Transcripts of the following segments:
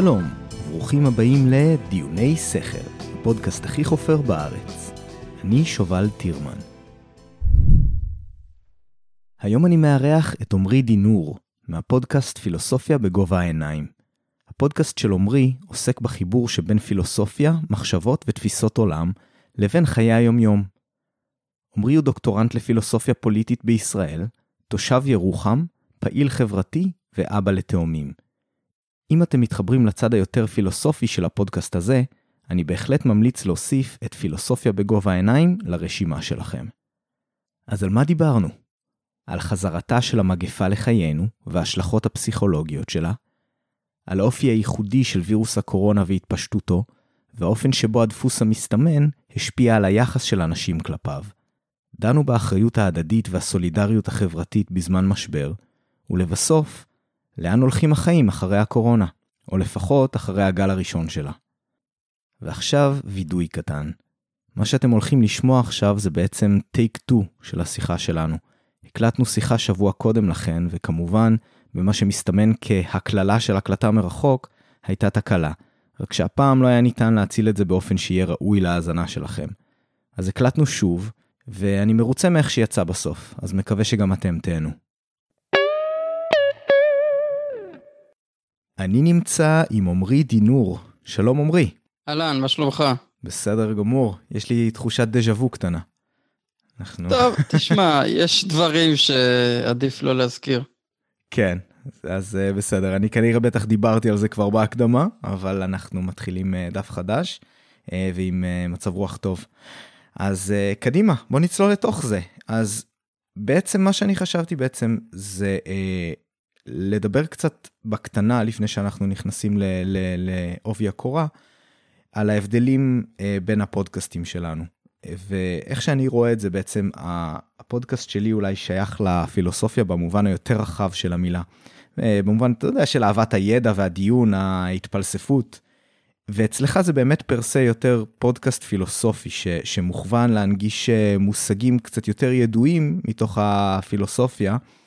שלום, ברוכים הבאים לדיוני סכר, הפודקאסט הכי חופר בארץ. אני שובל טירמן. היום אני מארח את עמרי דינור, מהפודקאסט פילוסופיה בגובה העיניים. הפודקאסט של עמרי עוסק בחיבור שבין פילוסופיה, מחשבות ותפיסות עולם, לבין חיי היומיום. עמרי הוא דוקטורנט לפילוסופיה פוליטית בישראל, תושב ירוחם, פעיל חברתי ואבא לתאומים. אם אתם מתחברים לצד היותר פילוסופי של הפודקאסט הזה, אני בהחלט ממליץ להוסיף את פילוסופיה בגובה העיניים לרשימה שלכם. אז על מה דיברנו? על חזרתה של המגפה לחיינו וההשלכות הפסיכולוגיות שלה, על האופי הייחודי של וירוס הקורונה והתפשטותו, והאופן שבו הדפוס המסתמן השפיע על היחס של אנשים כלפיו. דנו באחריות ההדדית והסולידריות החברתית בזמן משבר, ולבסוף, לאן הולכים החיים אחרי הקורונה, או לפחות אחרי הגל הראשון שלה. ועכשיו וידוי קטן. מה שאתם הולכים לשמוע עכשיו זה בעצם טייק 2 של השיחה שלנו. הקלטנו שיחה שבוע קודם לכן, וכמובן, במה שמסתמן כהקללה של הקלטה מרחוק, הייתה תקלה. רק שהפעם לא היה ניתן להציל את זה באופן שיהיה ראוי להאזנה שלכם. אז הקלטנו שוב, ואני מרוצה מאיך שיצא בסוף, אז מקווה שגם אתם תהנו. אני נמצא עם עמרי דינור. שלום עמרי. אהלן, מה שלומך? בסדר גמור, יש לי תחושת דז'ה וו קטנה. אנחנו... טוב, תשמע, יש דברים שעדיף לא להזכיר. כן, אז uh, בסדר, אני כנראה בטח דיברתי על זה כבר בהקדמה, אבל אנחנו מתחילים uh, דף חדש uh, ועם מצב רוח טוב. אז קדימה, בוא נצלול לתוך זה. אז בעצם מה שאני חשבתי בעצם זה לדבר קצת בקטנה לפני שאנחנו נכנסים לעובי הקורה, על ההבדלים uh, בין הפודקאסטים שלנו. ואיך שאני רואה את זה בעצם, הפודקאסט שלי אולי שייך לפילוסופיה במובן היותר רחב של המילה. אה, במובן, אתה יודע, של אהבת הידע והדיון, ההתפלספות. ואצלך זה באמת פרסה יותר פודקאסט פילוסופי ש, שמוכוון להנגיש אה, מושגים קצת יותר ידועים מתוך הפילוסופיה אה, אה,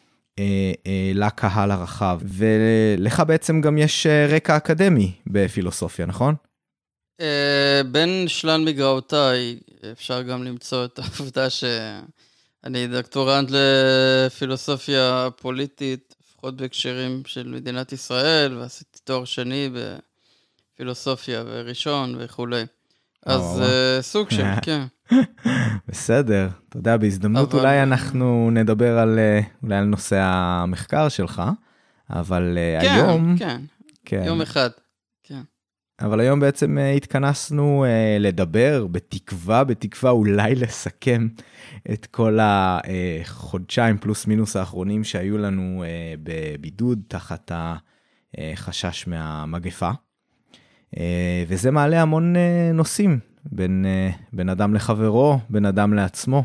לקהל הרחב. ולך בעצם גם יש אה, רקע אקדמי בפילוסופיה, נכון? אה, בין שלל מגרעותיי אפשר גם למצוא את העובדה שאני דוקטורנט לפילוסופיה פוליטית, לפחות בהקשרים של מדינת ישראל, ועשיתי תואר שני בפילוסופיה וראשון וכולי. אז סוג של, כן. בסדר, אתה יודע, בהזדמנות אבל... אולי אנחנו נדבר על, אולי על נושא המחקר שלך, אבל כן, היום... כן, כן, יום אחד. אבל היום בעצם uh, התכנסנו לדבר, בתקווה, בתקווה אולי לסכם את כל החודשיים פלוס מינוס האחרונים שהיו לנו בבידוד תחת החשש מהמגפה. וזה מעלה המון נושאים בין, uh, בין אדם לחברו, בין אדם לעצמו.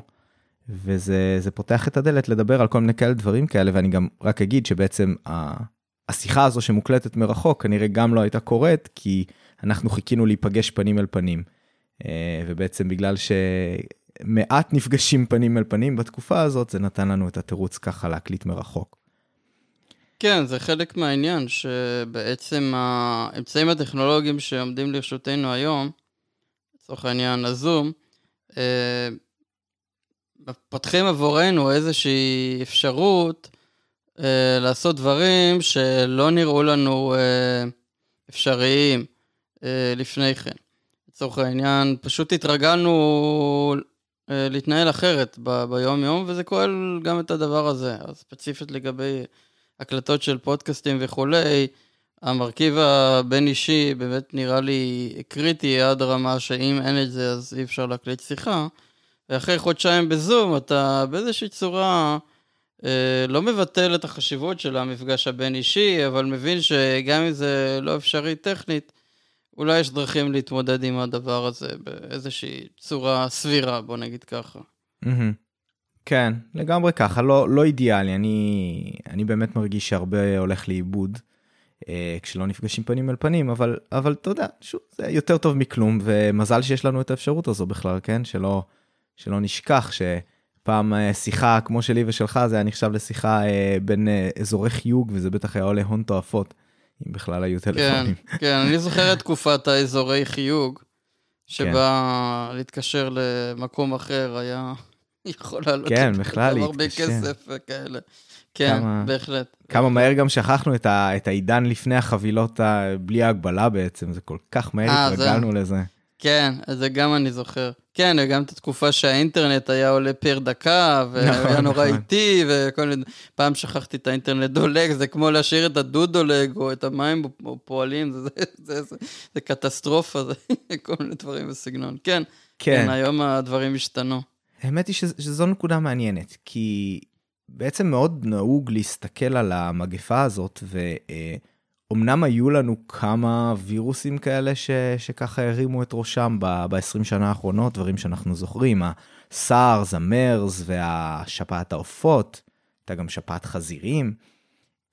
וזה פותח את הדלת לדבר על כל מיני כאלה דברים כאלה, ואני גם רק אגיד שבעצם השיחה הזו שמוקלטת מרחוק כנראה גם לא הייתה קורית, כי אנחנו חיכינו להיפגש פנים אל פנים. אה, ובעצם בגלל שמעט נפגשים פנים אל פנים בתקופה הזאת, זה נתן לנו את התירוץ ככה להקליט מרחוק. כן, זה חלק מהעניין, שבעצם האמצעים הטכנולוגיים שעומדים לרשותנו היום, לצורך העניין הזום, אה, פותחים עבורנו איזושהי אפשרות אה, לעשות דברים שלא נראו לנו אפשריים. אה, לפני כן. לצורך העניין, פשוט התרגלנו אה, להתנהל אחרת ביום-יום, וזה כולל גם את הדבר הזה. ספציפית לגבי הקלטות של פודקאסטים וכולי, המרכיב הבין-אישי באמת נראה לי קריטי עד רמה שאם אין את זה אז אי אפשר להקליט שיחה. ואחרי חודשיים בזום אתה באיזושהי צורה אה, לא מבטל את החשיבות של המפגש הבין-אישי, אבל מבין שגם אם זה לא אפשרי טכנית, אולי יש דרכים להתמודד עם הדבר הזה באיזושהי צורה סבירה, בוא נגיד ככה. כן, לגמרי ככה, לא, לא אידיאלי, אני, אני באמת מרגיש שהרבה הולך לאיבוד כשלא נפגשים פנים אל פנים, אבל, אבל אתה יודע, שוב, זה יותר טוב מכלום, ומזל שיש לנו את האפשרות הזו בכלל, כן? שלא, שלא נשכח שפעם אה, שיחה כמו שלי ושלך, זה היה נחשב לשיחה אה, בין אה, אזורי חיוג, וזה בטח היה עולה הון תועפות. אם בכלל היו טלפונים. כן, כן, אני זוכר את תקופת האזורי חיוג, שבה כן. להתקשר למקום אחר היה יכול לעלות כן, בכלל. הרבה כסף וכאלה. כן, כמה, בהחלט. כמה מהר גם שכחנו את, ה, את העידן לפני החבילות בלי ההגבלה בעצם, זה כל כך מהר אה, התרגלנו זה... לזה. כן, אז זה גם אני זוכר. כן, וגם את התקופה שהאינטרנט היה עולה פר דקה, והיה נכון, נורא נכון. איטי, וכל מיני... פעם שכחתי את האינטרנט דולג, זה כמו להשאיר את הדוד דולג, או את המים פועלים, זה, זה, זה, זה, זה קטסטרופה, זה כל מיני דברים בסגנון. כן, כן, כן היום הדברים השתנו. האמת היא שזו נקודה מעניינת, כי בעצם מאוד נהוג להסתכל על המגפה הזאת, ואומנם היו לנו כמה וירוסים כאלה ש, שככה הרימו את ראשם ב-20 שנה האחרונות, דברים שאנחנו זוכרים, הסארס, המרס והשפעת העופות, הייתה גם שפעת חזירים,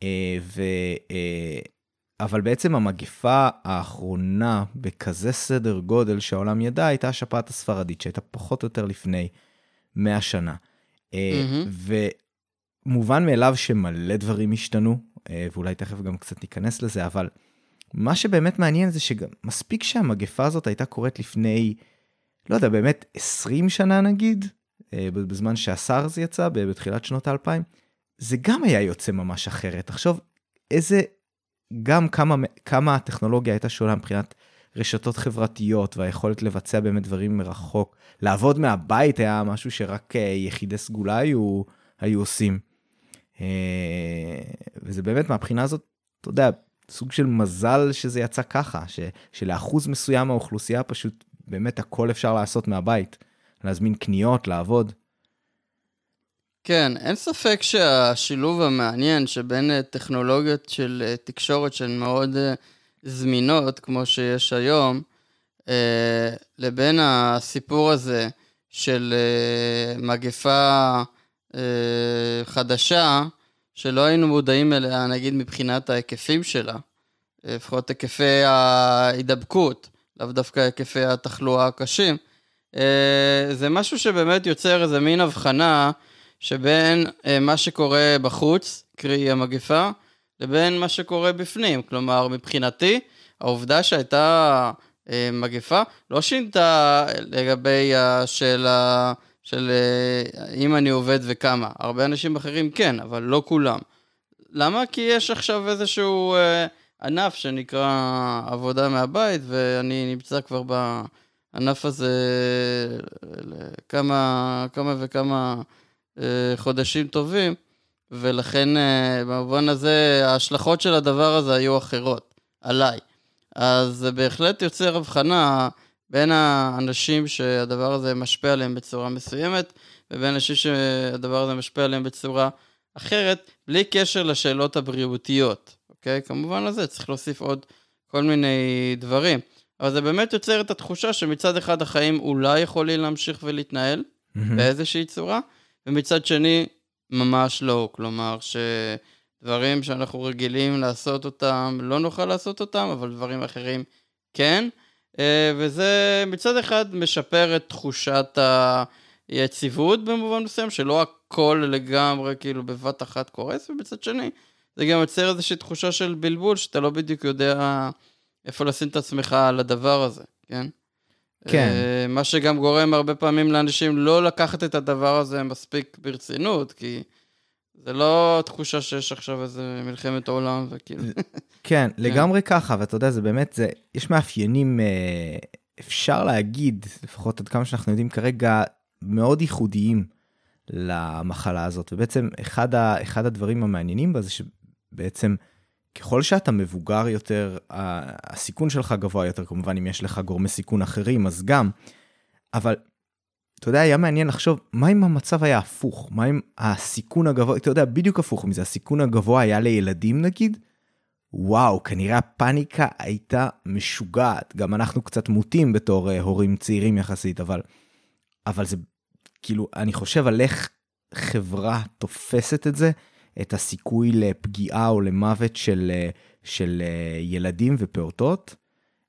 אה, ו... אה, אבל בעצם המגפה האחרונה בכזה סדר גודל שהעולם ידע הייתה השפעת הספרדית שהייתה פחות או יותר לפני 100 שנה. Mm-hmm. מובן מאליו שמלא דברים השתנו, אה, ואולי תכף גם קצת ניכנס לזה, אבל מה שבאמת מעניין זה שמספיק שהמגפה הזאת הייתה קורית לפני, לא יודע, באמת 20 שנה נגיד, אה, בזמן שהסארס יצא בתחילת שנות האלפיים, זה גם היה יוצא ממש אחרת. תחשוב איזה, גם כמה, כמה הטכנולוגיה הייתה שונה מבחינת רשתות חברתיות והיכולת לבצע באמת דברים מרחוק. לעבוד מהבית היה משהו שרק אה, יחידי סגולה היו, היו עושים. אה, וזה באמת מהבחינה הזאת, אתה יודע, סוג של מזל שזה יצא ככה, ש, שלאחוז מסוים מהאוכלוסייה פשוט באמת הכל אפשר לעשות מהבית, להזמין קניות, לעבוד. כן, אין ספק שהשילוב המעניין שבין אה, טכנולוגיות של אה, תקשורת שהן מאוד זמינות, כמו שיש היום, לבין הסיפור הזה של מגפה אה, חדשה, שלא היינו מודעים אליה, נגיד מבחינת ההיקפים שלה, אה, לפחות היקפי ההידבקות, לאו דווקא היקפי התחלואה הקשים. אה, זה משהו שבאמת יוצר איזה מין הבחנה שבין מה שקורה בחוץ, קרי המגפה, לבין מה שקורה בפנים. כלומר, מבחינתי, העובדה שהייתה מגפה לא שינתה לגבי השאלה של אה, אם אני עובד וכמה. הרבה אנשים אחרים כן, אבל לא כולם. למה? כי יש עכשיו איזשהו אה, ענף שנקרא עבודה מהבית, ואני נמצא כבר בענף הזה לכמה כמה וכמה אה, חודשים טובים, ולכן אה, במובן הזה ההשלכות של הדבר הזה היו אחרות, עליי. אז זה בהחלט יוצר הבחנה בין האנשים שהדבר הזה משפיע עליהם בצורה מסוימת, ובין אנשים שהדבר הזה משפיע עליהם בצורה אחרת, בלי קשר לשאלות הבריאותיות, אוקיי? כמובן לזה צריך להוסיף עוד כל מיני דברים. אבל זה באמת יוצר את התחושה שמצד אחד החיים אולי יכולים להמשיך ולהתנהל mm-hmm. באיזושהי צורה, ומצד שני, ממש לא. כלומר, שדברים שאנחנו רגילים לעשות אותם, לא נוכל לעשות אותם, אבל דברים אחרים כן. אה, וזה מצד אחד משפר את תחושת היציבות במובן מסוים, שלא הכל לגמרי כאילו בבת אחת קורס, ומצד שני, זה גם יוצר איזושהי תחושה של בלבול, שאתה לא בדיוק יודע איפה לשים את עצמך על הדבר הזה, כן? כן. אה, מה שגם גורם הרבה פעמים לאנשים לא לקחת את הדבר הזה מספיק ברצינות, כי... זה לא תחושה שיש עכשיו איזה מלחמת עולם וכאילו. כן, כן, לגמרי ככה, ואתה יודע, זה באמת, זה, יש מאפיינים, אה, אפשר להגיד, לפחות עד כמה שאנחנו יודעים כרגע, מאוד ייחודיים למחלה הזאת. ובעצם אחד, ה, אחד הדברים המעניינים בה זה שבעצם ככל שאתה מבוגר יותר, הסיכון שלך גבוה יותר, כמובן אם יש לך גורמי סיכון אחרים, אז גם, אבל אתה יודע, היה מעניין לחשוב, מה אם המצב היה הפוך? מה אם הסיכון הגבוה, אתה יודע, בדיוק הפוך מזה, הסיכון הגבוה היה לילדים נגיד? וואו, כנראה הפאניקה הייתה משוגעת. גם אנחנו קצת מוטים בתור uh, הורים צעירים יחסית, אבל, אבל זה, כאילו, אני חושב על איך חברה תופסת את זה, את הסיכוי לפגיעה או למוות של, uh, של uh, ילדים ופעוטות,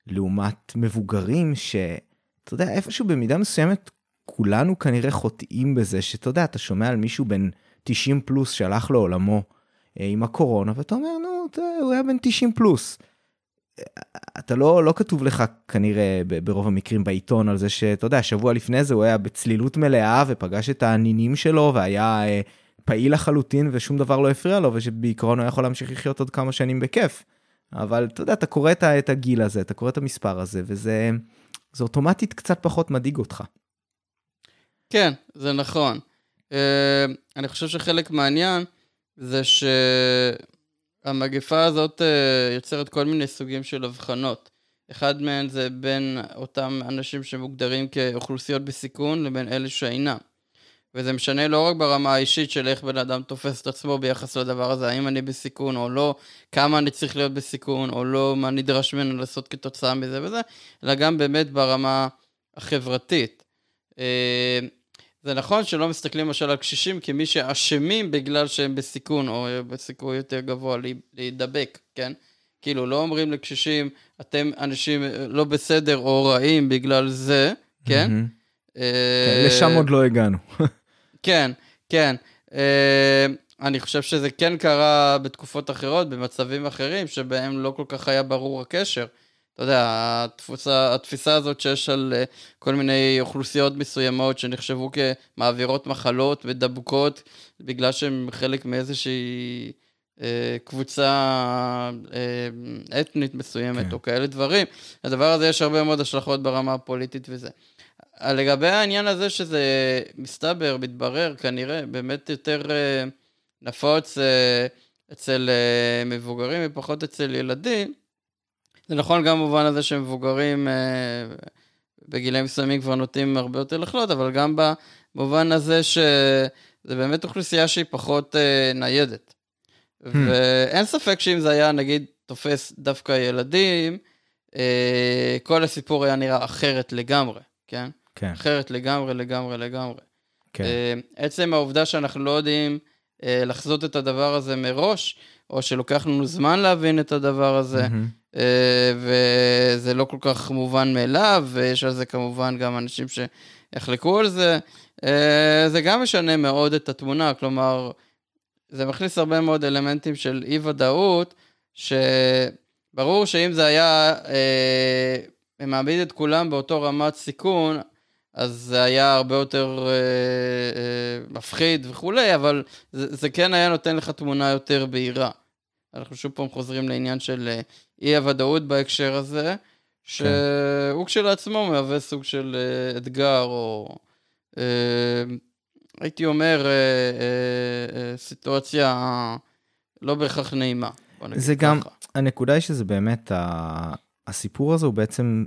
לעומת מבוגרים שאתה יודע, איפשהו במידה מסוימת כולנו כנראה חוטאים בזה, שאתה יודע, אתה שומע על מישהו בן 90 פלוס שהלך לעולמו עם הקורונה, ואתה אומר, נו, הוא היה בן 90 פלוס. אתה לא, לא כתוב לך כנראה ברוב המקרים בעיתון על זה שאתה יודע, שבוע לפני זה הוא היה בצלילות מלאה ופגש את הנינים שלו והיה אה, פעיל לחלוטין ושום דבר לא הפריע לו ושבעיקרון הוא יכול להמשיך לחיות עוד כמה שנים בכיף. אבל אתה יודע, אתה קורא את הגיל הזה, אתה קורא את המספר הזה וזה זה אוטומטית קצת פחות מדאיג אותך. כן, זה נכון. Uh, אני חושב שחלק מהעניין זה ש... המגפה הזאת uh, יוצרת כל מיני סוגים של הבחנות. אחד מהן זה בין אותם אנשים שמוגדרים כאוכלוסיות בסיכון לבין אלה שאינם. וזה משנה לא רק ברמה האישית של איך בן אדם תופס את עצמו ביחס לדבר הזה, האם אני בסיכון או לא, כמה אני צריך להיות בסיכון או לא, מה נדרש ממנו לעשות כתוצאה מזה וזה, אלא גם באמת ברמה החברתית. אה, זה נכון שלא מסתכלים למשל על קשישים כמי שאשמים בגלל שהם בסיכון, או בסיכוי יותר גבוה להידבק, כן? כאילו, לא אומרים לקשישים, אתם אנשים לא בסדר או רעים בגלל זה, כן? כן לשם עוד לא הגענו. כן, כן. אה, אני חושב שזה כן קרה בתקופות אחרות, במצבים אחרים, שבהם לא כל כך היה ברור הקשר. אתה יודע, התפוסה, התפיסה הזאת שיש על אה, כל מיני אוכלוסיות מסוימות שנחשבו כמעבירות מחלות ודבוקות, בגלל שהן חלק מאיזושהי אה, קבוצה אה, אתנית מסוימת, כן. או כאלה דברים. לדבר הזה יש הרבה מאוד השלכות ברמה הפוליטית וזה. לגבי העניין הזה שזה מסתבר, מתברר, כנראה באמת יותר אה, נפוץ אה, אצל אה, מבוגרים ופחות אצל ילדים, זה נכון גם במובן הזה שמבוגרים אה, בגילאים מסוימים כבר נוטים הרבה יותר לחלות, אבל גם במובן הזה שזה באמת אוכלוסייה שהיא פחות אה, ניידת. Hmm. ואין ספק שאם זה היה נגיד תופס דווקא ילדים, אה, כל הסיפור היה נראה אחרת לגמרי, כן? כן. אחרת לגמרי, לגמרי, לגמרי. כן. עצם העובדה שאנחנו לא יודעים לחזות את הדבר הזה מראש, או שלוקח לנו זמן להבין את הדבר הזה, mm-hmm. וזה לא כל כך מובן מאליו, ויש על זה כמובן גם אנשים שיחלקו על זה. אה, זה גם משנה מאוד את התמונה, כלומר, זה מכניס הרבה מאוד אלמנטים של אי ודאות, שברור שאם זה היה אה, מעמיד את כולם באותו רמת סיכון, אז זה היה הרבה יותר אה, אה, מפחיד וכולי, אבל זה, זה כן היה נותן לך תמונה יותר בהירה. אנחנו שוב פעם חוזרים לעניין של אה, אי הוודאות בהקשר הזה, שהוא כן. כשלעצמו מהווה סוג של אה, אתגר, או אה, הייתי אומר, סיטואציה לא בהכרח נעימה. זה גם, ככה. הנקודה היא שזה באמת, הסיפור הזה הוא בעצם,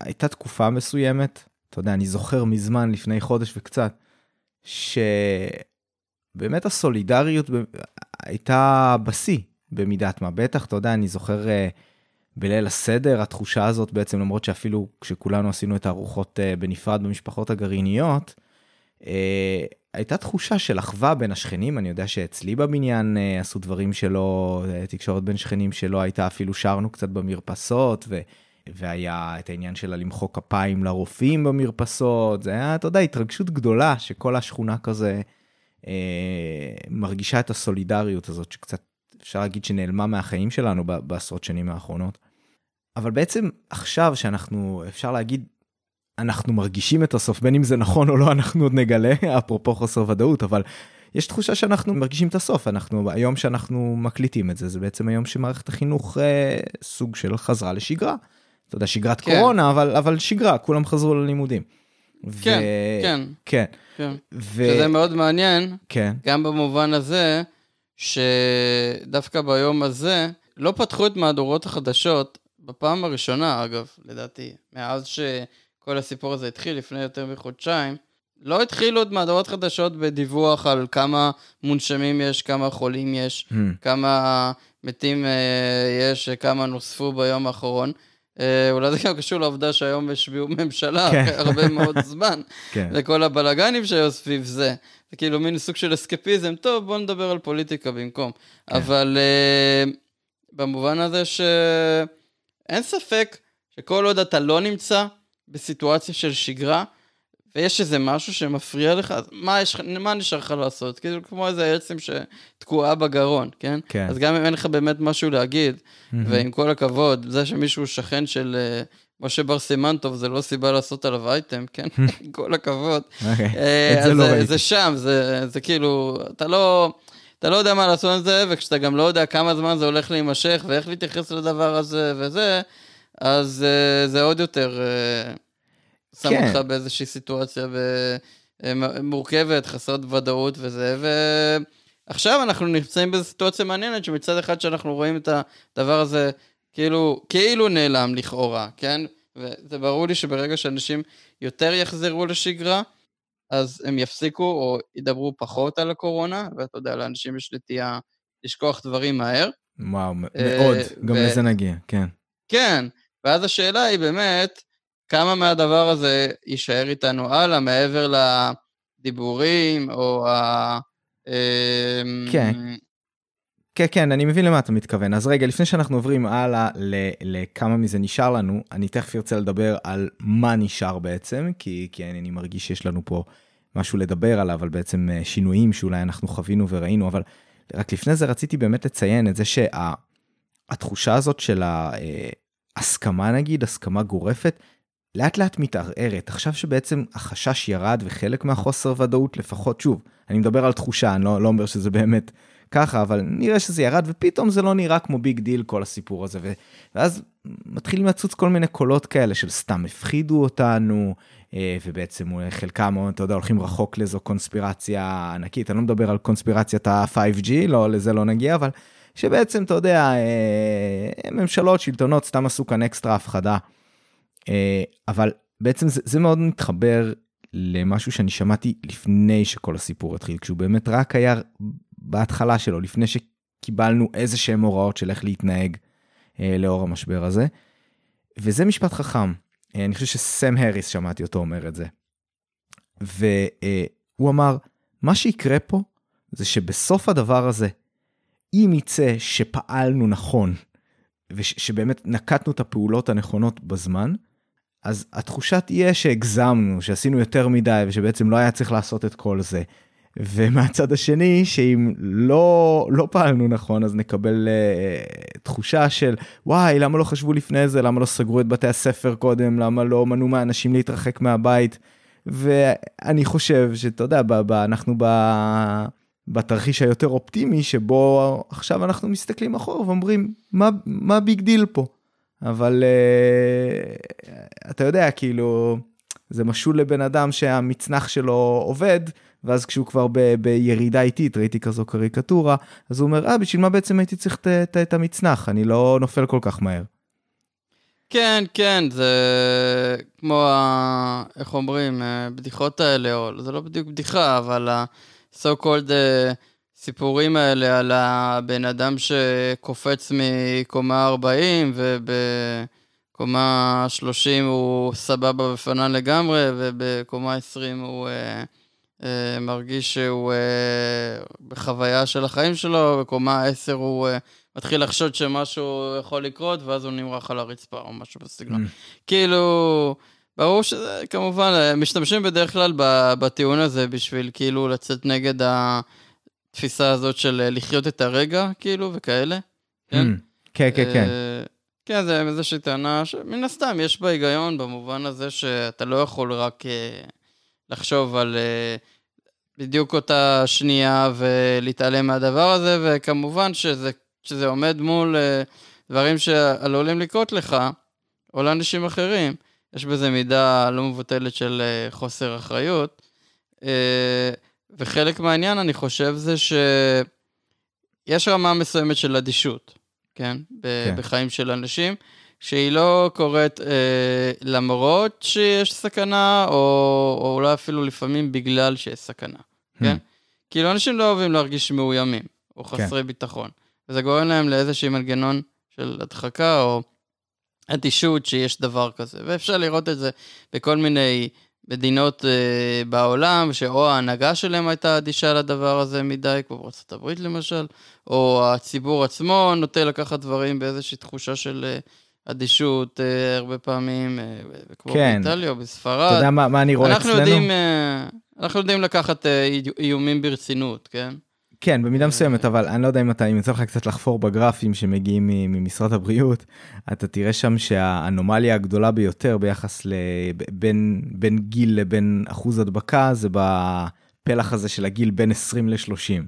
הייתה תקופה מסוימת, אתה יודע, אני זוכר מזמן, לפני חודש וקצת, שבאמת הסולידריות הייתה בשיא במידת מה. בטח, אתה יודע, אני זוכר uh, בליל הסדר, התחושה הזאת בעצם, למרות שאפילו כשכולנו עשינו את הארוחות uh, בנפרד במשפחות הגרעיניות, uh, הייתה תחושה של אחווה בין השכנים, אני יודע שאצלי בבניין עשו דברים שלא, תקשורת בין שכנים שלא הייתה, אפילו שרנו קצת במרפסות, ו... והיה את העניין של למחוא כפיים לרופאים במרפסות, זה היה, אתה יודע, התרגשות גדולה שכל השכונה כזה אה, מרגישה את הסולידריות הזאת שקצת אפשר להגיד שנעלמה מהחיים שלנו בעשרות שנים האחרונות. אבל בעצם עכשיו שאנחנו, אפשר להגיד, אנחנו מרגישים את הסוף, בין אם זה נכון או לא, אנחנו עוד נגלה, אפרופו חוסר ודאות, אבל יש תחושה שאנחנו מרגישים את הסוף, אנחנו, היום שאנחנו מקליטים את זה, זה בעצם היום שמערכת החינוך אה, סוג של חזרה לשגרה. אתה יודע, שגרת כן. קורונה, אבל, אבל שגרה, כולם חזרו ללימודים. כן, ו... כן. כן. כן. ו... שזה מאוד מעניין, כן. גם במובן הזה, שדווקא ביום הזה, לא פתחו את מהדורות החדשות, בפעם הראשונה, אגב, לדעתי, מאז שכל הסיפור הזה התחיל, לפני יותר מחודשיים, לא התחילו את מהדורות חדשות בדיווח על כמה מונשמים יש, כמה חולים יש, mm. כמה מתים uh, יש, כמה נוספו ביום האחרון. אה, אולי זה גם קשור לעובדה שהיום השביעו ממשלה כן. הרבה מאוד זמן, כן. וכל הבלגנים שהיו סביב זה. זה כאילו מין סוג של אסקפיזם, טוב, בוא נדבר על פוליטיקה במקום. כן. אבל uh, במובן הזה שאין ספק שכל עוד אתה לא נמצא בסיטואציה של שגרה, ויש איזה משהו שמפריע לך, אז מה, יש, מה נשאר לך לעשות? כאילו, כמו איזה עצם שתקועה בגרון, כן? כן. אז גם אם אין לך באמת משהו להגיד, מהמם. ועם כל הכבוד, זה שמישהו שכן של אה, משה בר סימנטוב, זה לא סיבה לעשות עליו אייטם, כן? עם כל הכבוד. אוקיי, אה, את זה לא זה, ראיתי. זה שם, זה, זה כאילו, אתה לא, אתה לא יודע מה לעשות עם זה, וכשאתה גם לא יודע כמה זמן זה הולך להימשך, ואיך להתייחס לדבר הזה וזה, אז אה, זה עוד יותר אה, שם כן. אותך באיזושהי סיטואציה ו- אה, מורכבת, חסרת ודאות וזה, ועכשיו אנחנו נמצאים באיזו סיטואציה מעניינת, שמצד אחד שאנחנו רואים את הדבר הזה כאילו, כאילו נעלם לכאורה, כן? וזה ברור לי שברגע שאנשים יותר יחזרו לשגרה, אז הם יפסיקו או ידברו פחות על הקורונה, ואתה יודע, לאנשים יש נטייה לשכוח דברים מהר. וואו, אה, מאוד, גם ו- לזה נגיע, כן. כן, ואז השאלה היא באמת, כמה מהדבר הזה יישאר איתנו הלאה, מעבר לדיבורים, או ה... אמ, כן. כן, כן, אני מבין למה אתה מתכוון. אז רגע, לפני שאנחנו עוברים הלאה לכמה מזה נשאר לנו, אני תכף ארצה לדבר על מה נשאר בעצם, כי, כי אני מרגיש שיש לנו פה משהו לדבר עליו, על בעצם אה, שינויים שאולי אנחנו חווינו וראינו, אבל רק לפני זה רציתי באמת לציין את זה שהתחושה הזאת של ההסכמה נגיד, הסכמה גורפת, לאט לאט מתערערת. עכשיו שבעצם החשש ירד וחלק מהחוסר ודאות לפחות, שוב, אני מדבר על תחושה, אני לא, לא אומר שזה באמת ככה, אבל נראה שזה ירד, ופתאום זה לא נראה כמו big deal כל הסיפור הזה. ו... ואז מתחילים לצוץ כל מיני קולות כאלה של סתם הפחידו אותנו, אה, ובעצם חלקם, אתה יודע, הולכים רחוק לאיזו קונספירציה ענקית. אני לא מדבר על קונספירציית ה-5G, לא, לזה לא נגיע, אבל שבעצם, אתה יודע, אה, ממשלות, שלטונות, סתם עשו כאן אקסטרה הפחדה. אה, אבל בעצם זה, זה מאוד מתחבר למשהו שאני שמעתי לפני שכל הסיפור התחיל, כשהוא באמת רק היה בהתחלה שלו, לפני שקיבלנו איזה שהם הוראות של איך להתנהג אה, לאור המשבר הזה. וזה משפט חכם, אה, אני חושב שסם האריס שמעתי אותו אומר את זה. והוא אמר, מה שיקרה פה זה שבסוף הדבר הזה, אם יצא שפעלנו נכון, ושבאמת נקטנו את הפעולות הנכונות בזמן, אז התחושה תהיה שהגזמנו, שעשינו יותר מדי, ושבעצם לא היה צריך לעשות את כל זה. ומהצד השני, שאם לא, לא פעלנו נכון, אז נקבל uh, תחושה של, וואי, למה לא חשבו לפני זה? למה לא סגרו את בתי הספר קודם? למה לא מנעו מהאנשים להתרחק מהבית? ואני חושב שאתה יודע, ב, ב, אנחנו ב, בתרחיש היותר אופטימי, שבו עכשיו אנחנו מסתכלים אחורה ואומרים, מה, מה big deal פה? אבל uh, אתה יודע, כאילו, זה משול לבן אדם שהמצנח שלו עובד, ואז כשהוא כבר ב- בירידה איטית, ראיתי כזו קריקטורה, אז הוא אומר, אה, בשביל מה בעצם הייתי צריך את- את את המצנח? אני לא נופל כל כך מהר. כן, כן, זה כמו, ה... איך אומרים, בדיחות האלה, או זה לא בדיוק בדיחה, אבל ה-so called אה, סיפורים האלה על הבן אדם שקופץ מקומה 40 ובקומה 30 הוא סבבה ופנן לגמרי, ובקומה 20 הוא אה, אה, מרגיש שהוא אה, בחוויה של החיים שלו, בקומה 10 הוא אה, מתחיל לחשוד שמשהו יכול לקרות, ואז הוא נמרח על הרצפה או משהו בסגנון. כאילו, ברור שזה, כמובן, משתמשים בדרך כלל בטיעון הזה בשביל כאילו לצאת נגד התפיסה הזאת של לחיות את הרגע, כאילו, וכאלה. כן? Mm, כן, כן, כן. אה, כן, זה איזושהי טענה שמן הסתם יש בה היגיון במובן הזה שאתה לא יכול רק אה, לחשוב על אה, בדיוק אותה שנייה ולהתעלם מהדבר הזה, וכמובן שזה, שזה עומד מול אה, דברים שעלולים לקרות לך, או לאנשים אחרים. יש בזה מידה לא מבוטלת של אה, חוסר אחריות. וחלק מהעניין, אני חושב, זה שיש רמה מסוימת של אדישות, כן? ב- כן. בחיים של אנשים, שהיא לא קורית אה, למרות שיש סכנה, או, או אולי אפילו לפעמים בגלל שיש סכנה, כן? כאילו, אנשים לא אוהבים להרגיש מאוימים, או כן. חסרי ביטחון. וזה גורם להם לאיזשהו מנגנון של הדחקה, או אדישות שיש דבר כזה. ואפשר לראות את זה בכל מיני מדינות אה, בעולם, שאו ההנהגה שלהם הייתה אדישה לדבר הזה מדי, כמו בארצות הברית למשל, או הציבור עצמו נוטה לקחת דברים באיזושהי תחושה של אה, אדישות אה, הרבה פעמים, אה, כמו כן. באיטליה או אתה בספרד. יודע מה, מה אני רואה אנחנו אצלנו? יודעים, אה, אנחנו יודעים לקחת אה, איו- איומים ברצינות, כן? כן, במידה מסוימת, אבל אני לא יודע אם אתה, אם יוצא לך קצת לחפור בגרפים שמגיעים ממשרד הבריאות, אתה תראה שם שהאנומליה הגדולה ביותר ביחס ל... ב- בין, גיל לבין אחוז הדבקה זה בפלח הזה של הגיל בין 20 ל-30.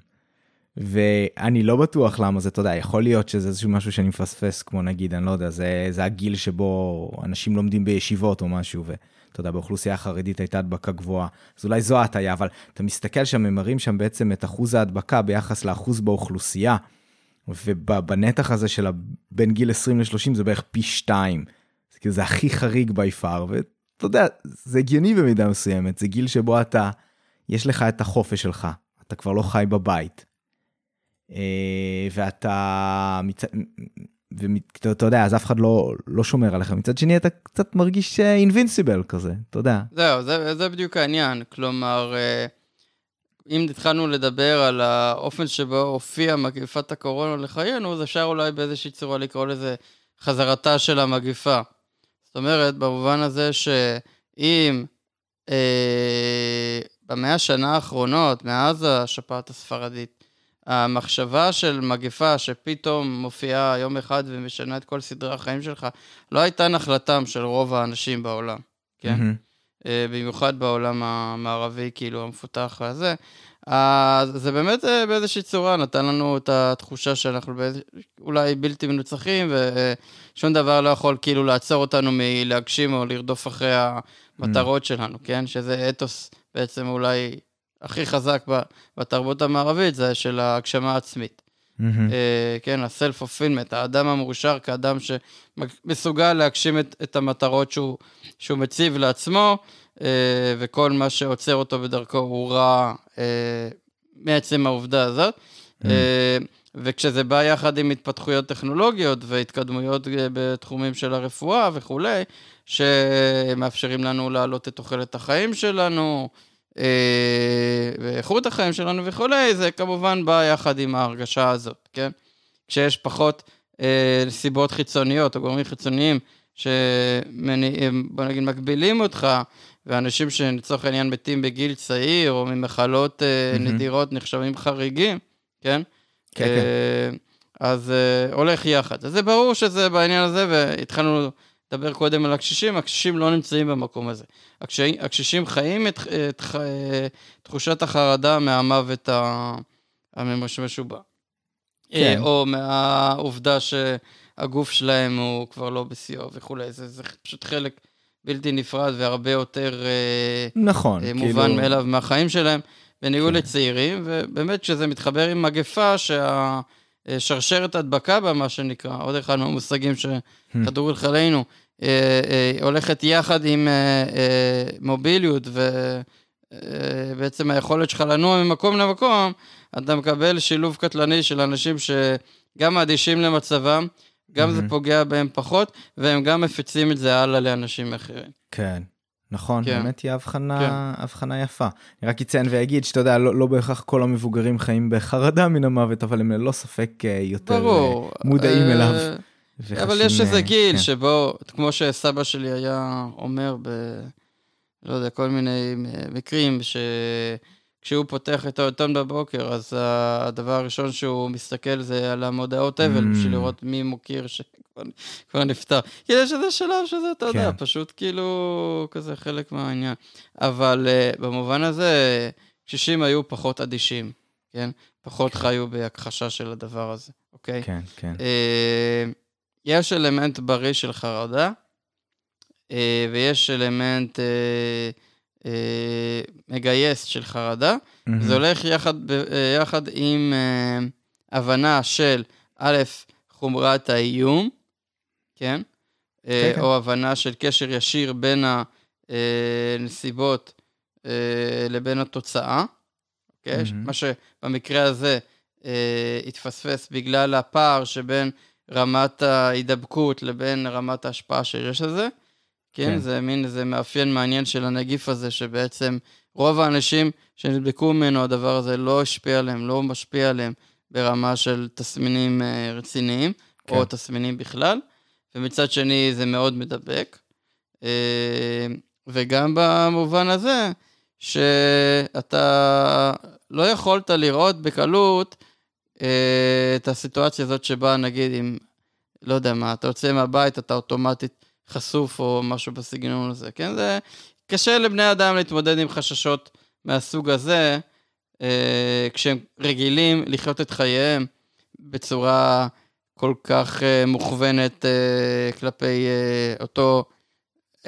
ואני לא בטוח למה זה, אתה יודע, יכול להיות שזה איזשהו משהו שאני מפספס, כמו נגיד, אני לא יודע, זה, זה הגיל שבו אנשים לומדים בישיבות או משהו, ואתה יודע, באוכלוסייה החרדית הייתה הדבקה גבוהה, אז אולי זו ההטיה, אבל אתה מסתכל שם, הם מראים שם בעצם את אחוז ההדבקה ביחס לאחוז באוכלוסייה, ובנתח הזה של בין גיל 20 ל-30 זה בערך פי שתיים. זה כאילו, זה הכי חריג בי פאר, ואתה יודע, זה הגיוני במידה מסוימת, זה גיל שבו אתה, יש לך את החופש שלך, אתה כבר לא חי בבית. אה, ואתה. ואתה אתה יודע, אז אף אחד לא, לא שומר עליך, מצד שני אתה קצת מרגיש אינבינסיבל כזה, אתה יודע. זהו, זה, זה בדיוק העניין. כלומר, אה, אם התחלנו לדבר על האופן שבו הופיעה מגפת הקורונה לחיינו, אז אפשר אולי באיזושהי צורה לקרוא לזה חזרתה של המגפה. זאת אומרת, במובן הזה שאם אה, במאה השנה האחרונות, מאז השפעת הספרדית, המחשבה של מגפה שפתאום מופיעה יום אחד ומשנה את כל סדרי החיים שלך, לא הייתה נחלתם של רוב האנשים בעולם, כן? אה, במיוחד בעולם המערבי, כאילו, המפותח הזה. אז זה באמת אה, באיזושהי צורה נתן לנו את התחושה שאנחנו באיז... אולי בלתי מנוצחים, ושום דבר לא יכול כאילו לעצור אותנו מלהגשים או לרדוף אחרי המטרות שלנו, כן? שזה אתוס בעצם אולי הכי חזק בתרבות המערבית, זה של ההגשמה העצמית. אה, כן, ה-self-fulfillment, האדם המאושר כאדם שמסוגל להגשים את, את המטרות שהוא, שהוא מציב לעצמו, אה, וכל מה שעוצר אותו בדרכו הוא רע אה, מעצם העובדה הזאת. אה, וכשזה בא יחד עם התפתחויות טכנולוגיות והתקדמויות בתחומים של הרפואה וכולי, שמאפשרים לנו להעלות את תוחלת החיים שלנו, ואיכות החיים שלנו וכולי, זה כמובן בא יחד עם ההרגשה הזאת, כן? כשיש פחות אה, סיבות חיצוניות או גורמים חיצוניים שבוא נגיד מגבילים אותך, ואנשים שלצורך העניין מתים בגיל צעיר או ממחלות אה, מהמם. נדירות נחשבים חריגים, כן? כן, אה, אז אה, הולך יחד. אז זה ברור שזה בעניין הזה, והתחלנו לדבר קודם על הקשישים, הקשישים לא נמצאים במקום הזה. הקשישים, הקשישים חיים את, את, אה, תחושת החרדה מהמוות ה- המשובע. כן. אה, או מהעובדה שהגוף שלהם הוא כבר לא בשיאו וכולי. זה, זה פשוט חלק בלתי נפרד והרבה יותר אה, נכון, אה, כאילו, מובן מאליו מהחיים שלהם, בניגוד כן. לצעירים, ובאמת כשזה מתחבר עם מגפה, שהשרשרת הדבקה בה, מה שנקרא, עוד אחד מהמושגים שכדור לחיינו, אה, אה, הולכת יחד עם אה, אה, מוביליות ובעצם היכולת שלך לנוע ממקום למקום, אתה מקבל שילוב קטלני של אנשים שגם אדישים למצבם, גם זה. פוגע בהם פחות, והם גם מפיצים את זה הלאה לאנשים אחרים. כן. נכון, כן. באמת היא הבחנה, הבחנה יפה. אני רק אציין ואגיד שאתה יודע, לא, לא בהכרח כל המבוגרים חיים בחרדה מן המוות, אבל הם ללא ספק אה, יותר ברור. אה, מודעים אה, אליו. אבל וחשים, יש איזה אה, גיל כן. שבו, כמו שסבא שלי היה אומר ב... לא יודע, כל מיני מקרים, שכשהוא פותח את העיתון בבוקר, אז הדבר הראשון שהוא מסתכל זה על המודעות אבל, Mm. בשביל לראות מי מוקיר שכבר כבר נפטר. כי יש איזה שלב שזה, אתה יודע, כן. פשוט כאילו, כזה חלק מהעניין. אבל uh, במובן הזה, קשישים היו פחות אדישים, כן? פחות חיו בהכחשה של הדבר הזה, אוקיי? כן, כן. אה, יש אלמנט בריא של חרדה, אה, ויש אלמנט אה, אה, מגייס של חרדה. מהמם. זה הולך יחד, יחד עם הבנה של, א', חומרת האיום, כן? אה, כן. או הבנה של קשר ישיר בין הנסיבות לבין התוצאה, אוקיי? מהמם. מה שבמקרה הזה אה, התפספס בגלל הפער שבין רמת ההידבקות לבין רמת ההשפעה שיש לזה. כן, כן. זה מין איזה מאפיין מעניין של הנגיף הזה, שבעצם רוב האנשים שנדבקו ממנו, הדבר הזה לא השפיע עליהם, לא משפיע עליהם ברמה של תסמינים אה, רציניים, כן. או תסמינים בכלל. ומצד שני זה מאוד מדבק. אה, וגם במובן הזה, שאתה לא יכולת לראות בקלות את הסיטואציה הזאת שבה נגיד אם, לא יודע מה, אתה יוצא מהבית, אתה אוטומטית חשוף או משהו בסגנון הזה, כן? זה קשה לבני אדם להתמודד עם חששות מהסוג הזה, אה, כשהם רגילים לחיות את חייהם בצורה כל כך אה, מוכוונת אה, כלפי אה, אותו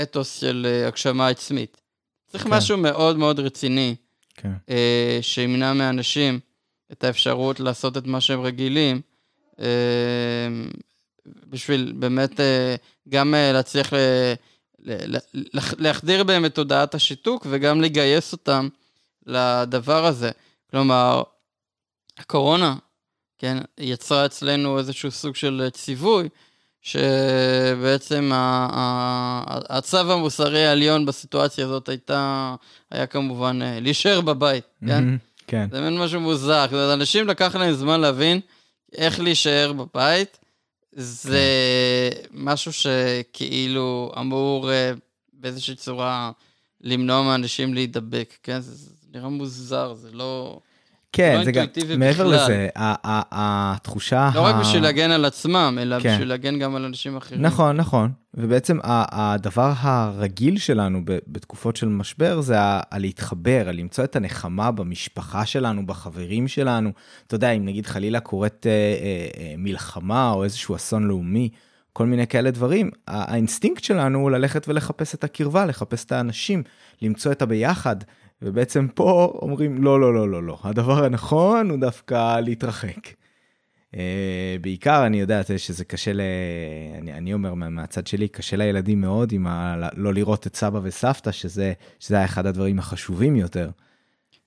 אתוס של אה, הגשמה עצמית. צריך כן. משהו מאוד מאוד רציני, כן. אה, שימנע מאנשים את האפשרות לעשות את מה שהם רגילים, אה, בשביל באמת אה, גם אה, להצליח להחדיר בהם את תודעת השיתוק וגם לגייס אותם לדבר הזה. כלומר, הקורונה, כן, יצרה אצלנו איזשהו סוג של ציווי, שבעצם הצו המוסרי העליון בסיטואציה הזאת הייתה, היה כמובן להישאר בבית, כן? מהמם, כן. זה מין משהו מוזר. זאת אומרת, אנשים לקח להם זמן להבין איך להישאר בבית. זה משהו שכאילו אמור אה, באיזושהי צורה למנוע מאנשים להידבק, כן? זה, זה נראה מוזר, זה לא... כן, לא זה גם, מעבר. לזה, התחושה... לא רק בשביל להגן על עצמם, אלא כן. בשביל להגן גם על אנשים אחרים. נכון, נכון. ובעצם הדבר הרגיל שלנו בתקופות של משבר זה הלהתחבר, למצוא את הנחמה במשפחה שלנו, בחברים שלנו. אתה יודע, אם נגיד חלילה קורית אה, אה, אה, מלחמה או איזשהו אסון לאומי, כל מיני כאלה דברים, האינסטינקט שלנו הוא ללכת ולחפש את הקרבה, לחפש את האנשים, למצוא את הביחד. ובעצם פה אומרים, לא, לא, לא, לא, לא. הדבר הנכון הוא דווקא להתרחק. Uh, בעיקר אני יודע שזה קשה ל... אני, אני אומר מה- מהצד שלי, קשה לילדים מאוד עם ה... לא לראות את סבא וסבתא, שזה, שזה היה אחד הדברים החשובים יותר.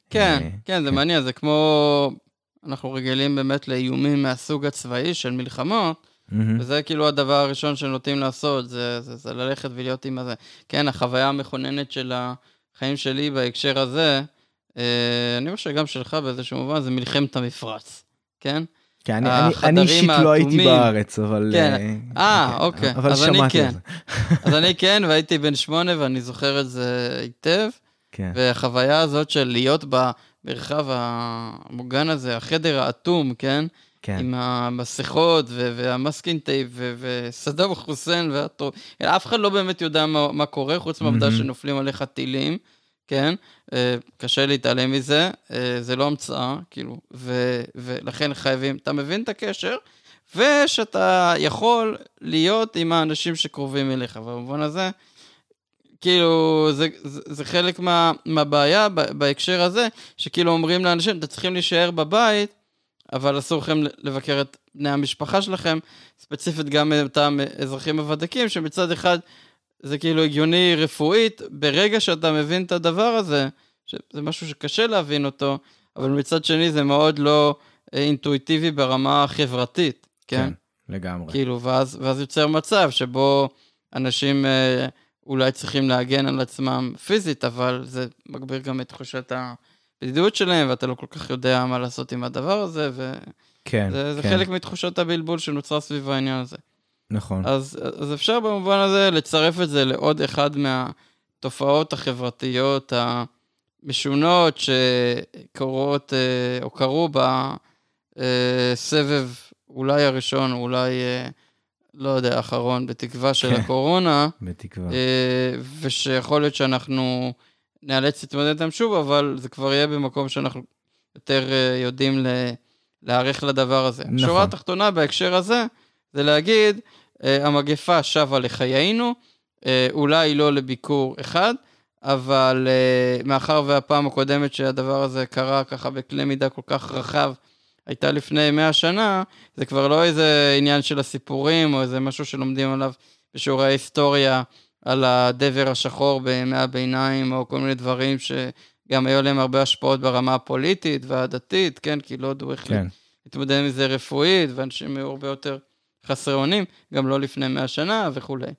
כן, אה, כן, זה כן. מעניין, זה כמו... אנחנו רגילים באמת לאיומים מהסוג הצבאי של מלחמות, מהמם. וזה כאילו הדבר הראשון שנוטים לעשות, זה, זה, זה ללכת ולהיות עם הזה. כן, החוויה המכוננת של החיים שלי בהקשר הזה, אה, אני חושב שגם שלך באיזשהו מובן, זה מלחמת המפרץ, כן? כן, אני, אני, אישית לא הייתי. בארץ, אבל... כן. אה, כן, אוקיי. אבל אז אני כן. אז אני כן, והייתי בן שמונה ואני זוכר את זה היטב, כן, והחוויה הזאת של להיות במרחב המוגן הזה, החדר האטום, כן? כן, עם המסכות והמסקינג טייפ וסדאם חוסיין והטוב. אף אחד לא באמת יודע מה, מה קורה, חוץ מהעובדה מהמם. שנופלים עליך טילים, כן? אה, קשה להתעלם מזה, אה, זה לא המצאה, כאילו, ו- ולכן חייבים, אתה מבין את הקשר, ושאתה יכול להיות עם האנשים שקרובים אליך, במובן הזה, כאילו, זה, זה, זה חלק מה, מהבעיה בהקשר הזה, שכאילו אומרים לאנשים, אתם צריכים להישאר בבית, אבל אסור לכם לבקר את בני המשפחה שלכם, ספציפית גם את אותם אזרחים הוותיקים, שמצד אחד זה כאילו הגיוני רפואית, ברגע שאתה מבין את הדבר הזה, שזה משהו שקשה להבין אותו, אבל מצד שני זה מאוד לא אה, אינטואיטיבי ברמה החברתית, כן? כן, לגמרי. כאילו, ואז, ואז יוצר מצב שבו אנשים אה, אולי צריכים להגן על עצמם פיזית, אבל זה מגביר גם את תחושת הבדידות שלהם, ואתה לא כל כך יודע מה לעשות עם הדבר הזה, וזה כן, זה כן, חלק מתחושת הבלבול שנוצרה סביב העניין הזה. נכון. אז, אז אפשר במובן הזה לצרף את זה לעוד אחד מהתופעות החברתיות המשונות שקורות, אה, או קרו בסבב אולי הראשון, או אולי, אה, לא יודע, האחרון, בתקווה של כן. הקורונה, בתקווה. אה, ושיכול להיות שאנחנו נאלץ להתמודד איתם שוב, אבל זה כבר יהיה במקום שאנחנו יותר אה, יודעים להיערך לדבר הזה. נכון. השורה התחתונה בהקשר הזה, זה להגיד, אה, המגפה שבה לחיינו, אה, אולי לא לביקור אחד, אבל מאחר והפעם הקודמת שהדבר הזה קרה ככה בקנה מידה כל כך רחב, הייתה לפני 100 שנה, זה כבר לא איזה עניין של הסיפורים, או איזה משהו שלומדים עליו בשיעורי ההיסטוריה, על הדבר השחור בימי הביניים, או כל מיני דברים שגם היו להם הרבה השפעות ברמה הפוליטית והדתית, כן? כי לא ידעו איך כן, להתמודד עם זה רפואית, ואנשים היו הרבה יותר חסרי אונים, גם לא לפני 100 שנה וכולי.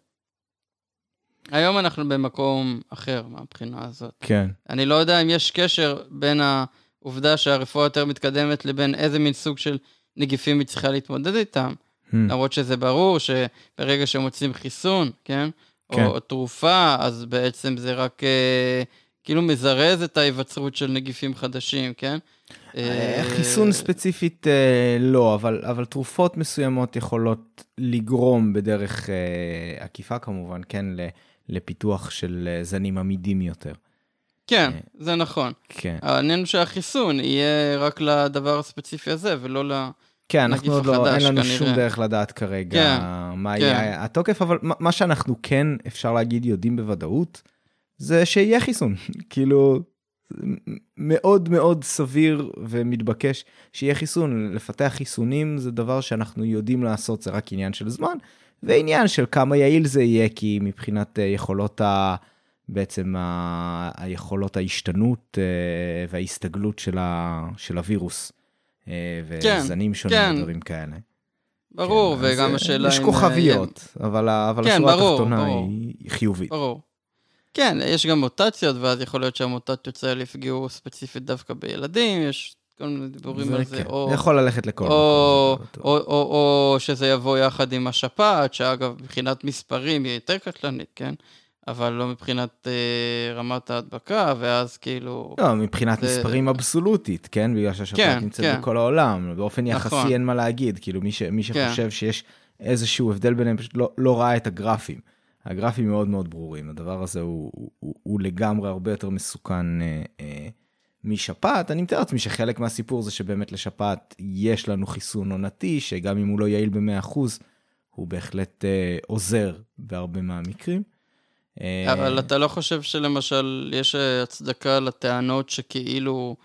היום אנחנו במקום אחר מהבחינה הזאת. כן. אני לא יודע אם יש קשר בין העובדה שהרפואה יותר מתקדמת לבין איזה מין סוג של נגיפים היא צריכה להתמודד איתם, Hmm. למרות שזה ברור שברגע שמוצאים חיסון, כן? כן. או תרופה, אז בעצם זה רק אה, כאילו מזרז את ההיווצרות של נגיפים חדשים, כן? אה, חיסון ספציפית אה, לא, אבל, אבל תרופות מסוימות יכולות לגרום בדרך אה, עקיפה כמובן, כן, לפיתוח של אה, זנים עמידים יותר. כן, אה. זה נכון. כן. העניין הוא שהחיסון יהיה רק לדבר הספציפי הזה, ולא ל... כן, אנחנו עוד לא, אין לנו כנראה. שום דרך לדעת כרגע כן, מה כן. יהיה התוקף, אבל מה שאנחנו כן, אפשר להגיד, יודעים בוודאות, זה שיהיה חיסון. כאילו, מאוד מאוד סביר ומתבקש שיהיה חיסון. לפתח חיסונים זה דבר שאנחנו יודעים לעשות, זה רק עניין של זמן, ועניין של כמה יעיל זה יהיה, כי מבחינת אה, יכולות ה... בעצם ה... היכולות ההשתנות אה, וההסתגלות של, ה... של הווירוס. אה, כן, וזנים שונים כן. ודברים כאלה. ברור, כן, וגם אה, השאלה יש כוכביות, אבל, ה- אבל כן, השורה ברור, התחתונה ברור. היא חיובית. ברור. כן, יש גם מוטציות, ואז יכול להיות שהמוטציות האלה יפגעו ספציפית דווקא בילדים, יש כל מיני דיבורים זה על זה, כן, או... זה יכול ללכת לכל או, מקום. זה בטוח. או, או, או שזה יבוא יחד עם השפעת, שאגב, מבחינת מספרים היא יותר קטלנית, כן? אבל לא מבחינת אה, רמת ההדבקה, ואז כאילו... לא, מבחינת זה- מספרים אבסולוטית, כן? בגלל שהשפעת כן, נמצאת כן. בכל העולם. באופן יחסי נכון. אין מה להגיד. כאילו, מי, ש, מי כן. שחושב שיש איזשהו הבדל ביניהם, פשוט לא, לא ראה את הגרפים. הגרפים מאוד מאוד ברורים. הדבר הזה הוא, הוא, הוא, הוא לגמרי הרבה יותר מסוכן אה, אה, משפעת. אני מתאר לעצמי שחלק מהסיפור זה שבאמת לשפעת יש לנו חיסון עונתי, שגם אם הוא לא יעיל ב-100%, הוא בהחלט אה, עוזר בהרבה מהמקרים. אה, אבל אתה לא חושב שלמשל יש אה, הצדקה לטענות שכאילו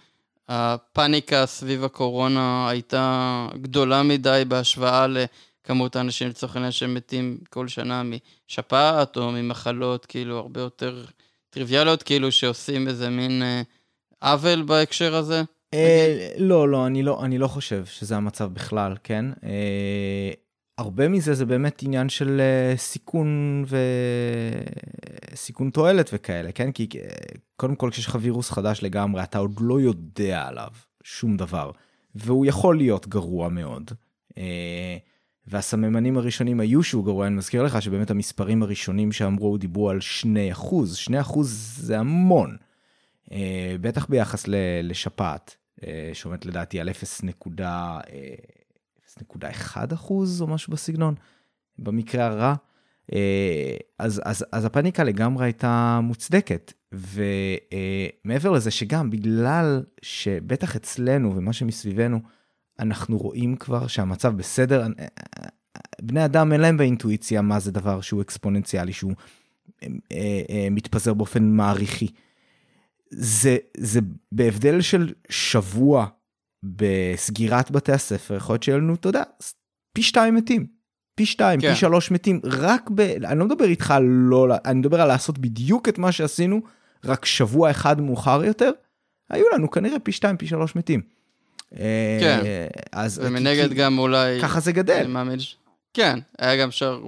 הפאניקה סביב הקורונה הייתה גדולה מדי בהשוואה לכמות האנשים לצורך העניין שמתים כל שנה משפעת או ממחלות כאילו הרבה יותר טריוויאליות, כאילו שעושים איזה מין אה, עוול בהקשר הזה? אה, לא, לא, אני לא, אני לא חושב שזה המצב בכלל, כן? הרבה מזה זה באמת עניין של אה, סיכון וסיכון תועלת וכאלה, כן? כי אה, קודם כל כשיש לך וירוס חדש לגמרי, אתה עוד לא יודע עליו שום דבר, והוא יכול להיות גרוע מאוד. אה, והסממנים הראשונים היו שהוא גרוע, אני מזכיר לך שבאמת המספרים הראשונים שאמרו דיברו על 2 אחוז, 2 אחוז זה המון. בטח ביחס לשפעת, שעומדת לדעתי על 0.1 אחוז או משהו בסגנון, במקרה הרע. אה, אז, אז, אז הפאניקה לגמרי הייתה מוצדקת, ומעבר לזה שגם בגלל שבטח אצלנו ומה שמסביבנו, אנחנו רואים כבר שהמצב בסדר, אה, בני אדם אין להם באינטואיציה מה זה דבר שהוא אקספוננציאלי, שהוא אה, אה, מתפזר באופן מעריכי. זה, זה בהבדל של שבוע בסגירת בתי הספר, יכול להיות שיהיה לנו, אתה יודע, פי שתיים מתים. פי שתיים, כן. פי שלוש מתים, רק ב... אני לא מדבר איתך על לא... אני מדבר על לעשות בדיוק את מה שעשינו, רק שבוע אחד מאוחר יותר, היו לנו כנראה פי שתיים, פי שלוש מתים. אה, כן. אז... ומנגד כי- גם אולי... ככה זה גדל. אני מאמין ש... כן, היה גם אפשר,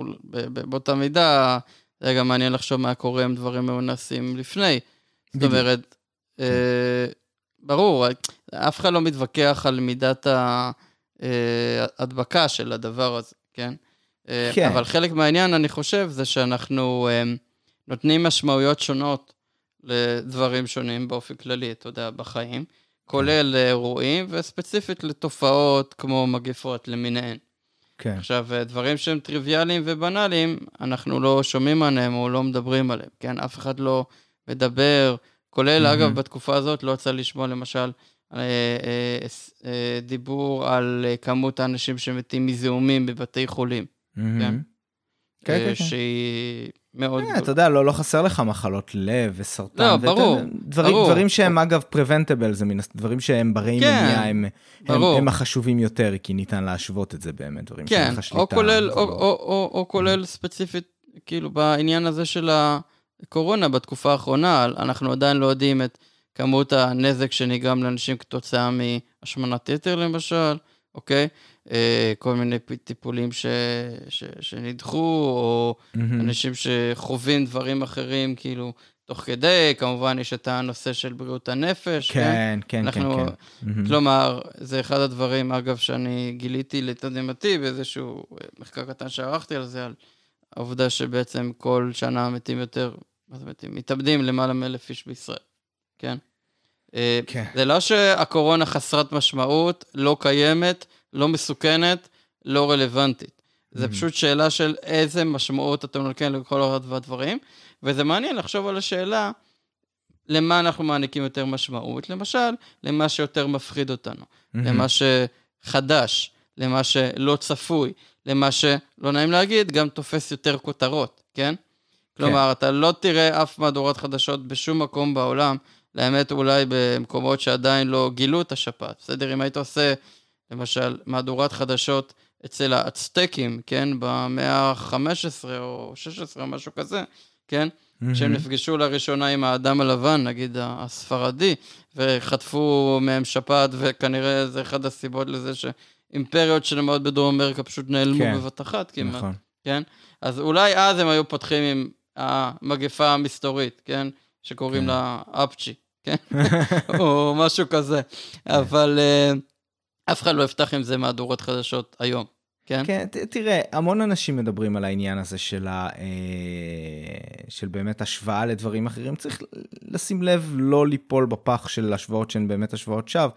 באותה מידה, היה גם מעניין לחשוב מה קורה אם דברים היו נעשים לפני. זאת בדיוק. אומרת, אה, ברור, אף אחד לא מתווכח על מידת ההדבקה של הדבר הזה, כן? אה, כן. אבל חלק מהעניין, אני חושב, זה שאנחנו אה, נותנים משמעויות שונות לדברים שונים באופן כללי, אתה יודע, בחיים, כולל לאירועים, וספציפית לתופעות כמו מגפות למיניהן. כן. עכשיו, אה, דברים שהם טריוויאליים ובנאליים, אנחנו לא שומעים עליהם או לא מדברים עליהם, כן? אף אחד לא מדבר, כולל, מהמם. אגב, בתקופה הזאת לא יצא לשמוע למשל אה, אה, אה, דיבור על כמות האנשים שמתים מזיהומים בבתי חולים, מהמם. כן. כן, כן, כן. שהיא מאוד גדולה. אתה יודע, לא, לא חסר לך מחלות לב וסרטן. לא, ברור, דברים, ברור. דברים שהם אגב preventable, זה מן, דברים שהם ברי כן, מניעה, הם, הם. הם החשובים יותר, כי ניתן להשוות את זה באמת, דברים שאין כן, לך שליטה. או כולל, או, לא- או, או, או כולל ספציפית, כאילו, בעניין הזה של הקורונה בתקופה האחרונה, אנחנו עדיין לא יודעים את כמות הנזק שנגרם לאנשים כתוצאה מהשמנת יתר למשל, אוקיי? אה, כל מיני טיפולים ש, ש, שנדחו, או mm-hmm. אנשים שחווים דברים אחרים, כאילו, תוך כדי, כמובן יש את הנושא של בריאות הנפש. כן, כן, כן, אנחנו, כן. כן. כלומר, זה אחד הדברים, אגב, שאני גיליתי לתדהמתי באיזשהו מחקר קטן שערכתי על זה, על העובדה שבעצם כל שנה מתים יותר, מה זה מתים? מתאבדים למעלה מאלף איש בישראל, כן? אה, כן. זה לא שהקורונה חסרת משמעות, לא קיימת, לא מסוכנת, לא רלוונטית. זה mm-hmm. פשוט שאלה של איזה משמעות אתה נותן לכל הדברים, וזה מעניין לחשוב על השאלה, למה אנחנו מעניקים יותר משמעות, למשל, למה שיותר מפחיד אותנו, mm-hmm. למה שחדש, למה שלא צפוי, למה שלא נעים להגיד, גם תופס יותר כותרות, כן? כלומר, כן. אתה לא תראה אף מהדורת חדשות בשום מקום בעולם, לאמת אולי במקומות שעדיין לא גילו את השפעת, בסדר? אם היית עושה, למשל, מהדורת חדשות אצל האצטקים, כן? במאה ה-15 או 16 או משהו כזה, כן? Mm-hmm. שהם נפגשו לראשונה עם האדם הלבן, נגיד הספרדי, וחטפו מהם שפעת, וכנראה זה אחד הסיבות לזה שאימפריות שלמות בדרום אמריקה פשוט נעלמו כן. בבת אחת כמעט, נכון. כן? אז אולי אז הם היו פותחים עם המגפה המסתורית, כן? שקוראים כן. לה אפצ'י, כן? או משהו כזה. אבל uh, אף אחד לא יפתח עם זה מהדורות חדשות היום. כן? כן, ת, תראה, המון אנשים מדברים על העניין הזה של, ה, אה, של באמת השוואה לדברים אחרים. צריך לשים לב לא ליפול בפח של השוואות שהן באמת השוואות שווא.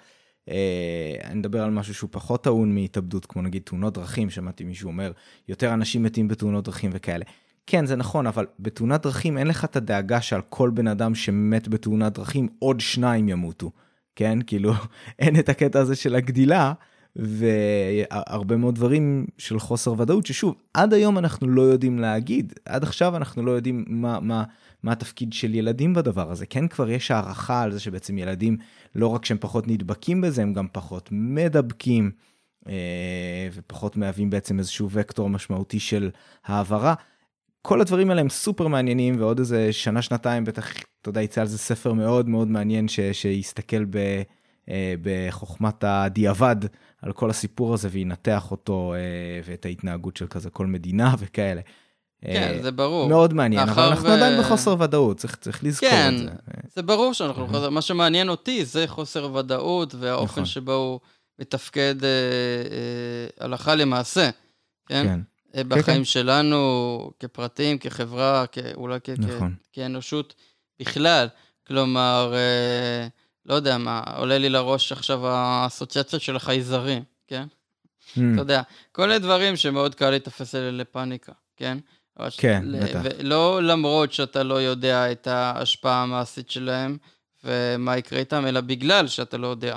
אה, אני מדבר על משהו שהוא פחות טעון מהתאבדות, כמו נגיד תאונות דרכים, שמעתי מישהו אומר, יותר אנשים מתים בתאונות דרכים וכאלה. כן, זה נכון, אבל בתאונת דרכים אין לך את הדאגה שעל כל בן אדם שמת בתאונת דרכים, עוד שניים ימותו. כן, כאילו, אין את הקטע הזה של הגדילה, והרבה מאוד דברים של חוסר ודאות, ששוב, עד היום אנחנו לא יודעים להגיד, עד עכשיו אנחנו לא יודעים מה, מה, מה התפקיד של ילדים בדבר הזה. כן, כבר יש הערכה על זה שבעצם ילדים, לא רק שהם פחות נדבקים בזה, הם גם פחות מדבקים, אה, ופחות מהווים בעצם איזשהו וקטור משמעותי של העברה. כל הדברים האלה הם סופר מעניינים ועוד איזה שנה שנתיים בטח אתה יודע יצא על זה ספר מאוד מאוד מעניין ש, שיסתכל ב, אה, בחוכמת הדיעבד על כל הסיפור הזה וינתח אותו אה, ואת ההתנהגות של כזה כל מדינה וכאלה. כן, זה ברור. מאוד מעניין, אבל אנחנו ו... עדיין בחוסר ודאות, צריך, צריך לזכור כן, את זה. כן, זה ברור שאנחנו. חוסר, מה שמעניין אותי זה חוסר ודאות והאופן נכון. שבו הוא מתפקד אה, אה, הלכה למעשה, כן? כן. אה, בחיים כן, כן. שלנו, כפרטים, כחברה, אולי כ- נכון. כ- כאנושות בכלל. כלומר, אה, לא יודע מה, עולה לי לראש עכשיו האסוציאציות של החייזרים, כן? Mm. אתה יודע, כל מיני דברים שמאוד קל להתאפס אלה לפאניקה, כן? כן, בטח. לא למרות שאתה לא יודע את ההשפעה המעשית שלהם ומה יקרה איתם, אלא בגלל שאתה לא יודע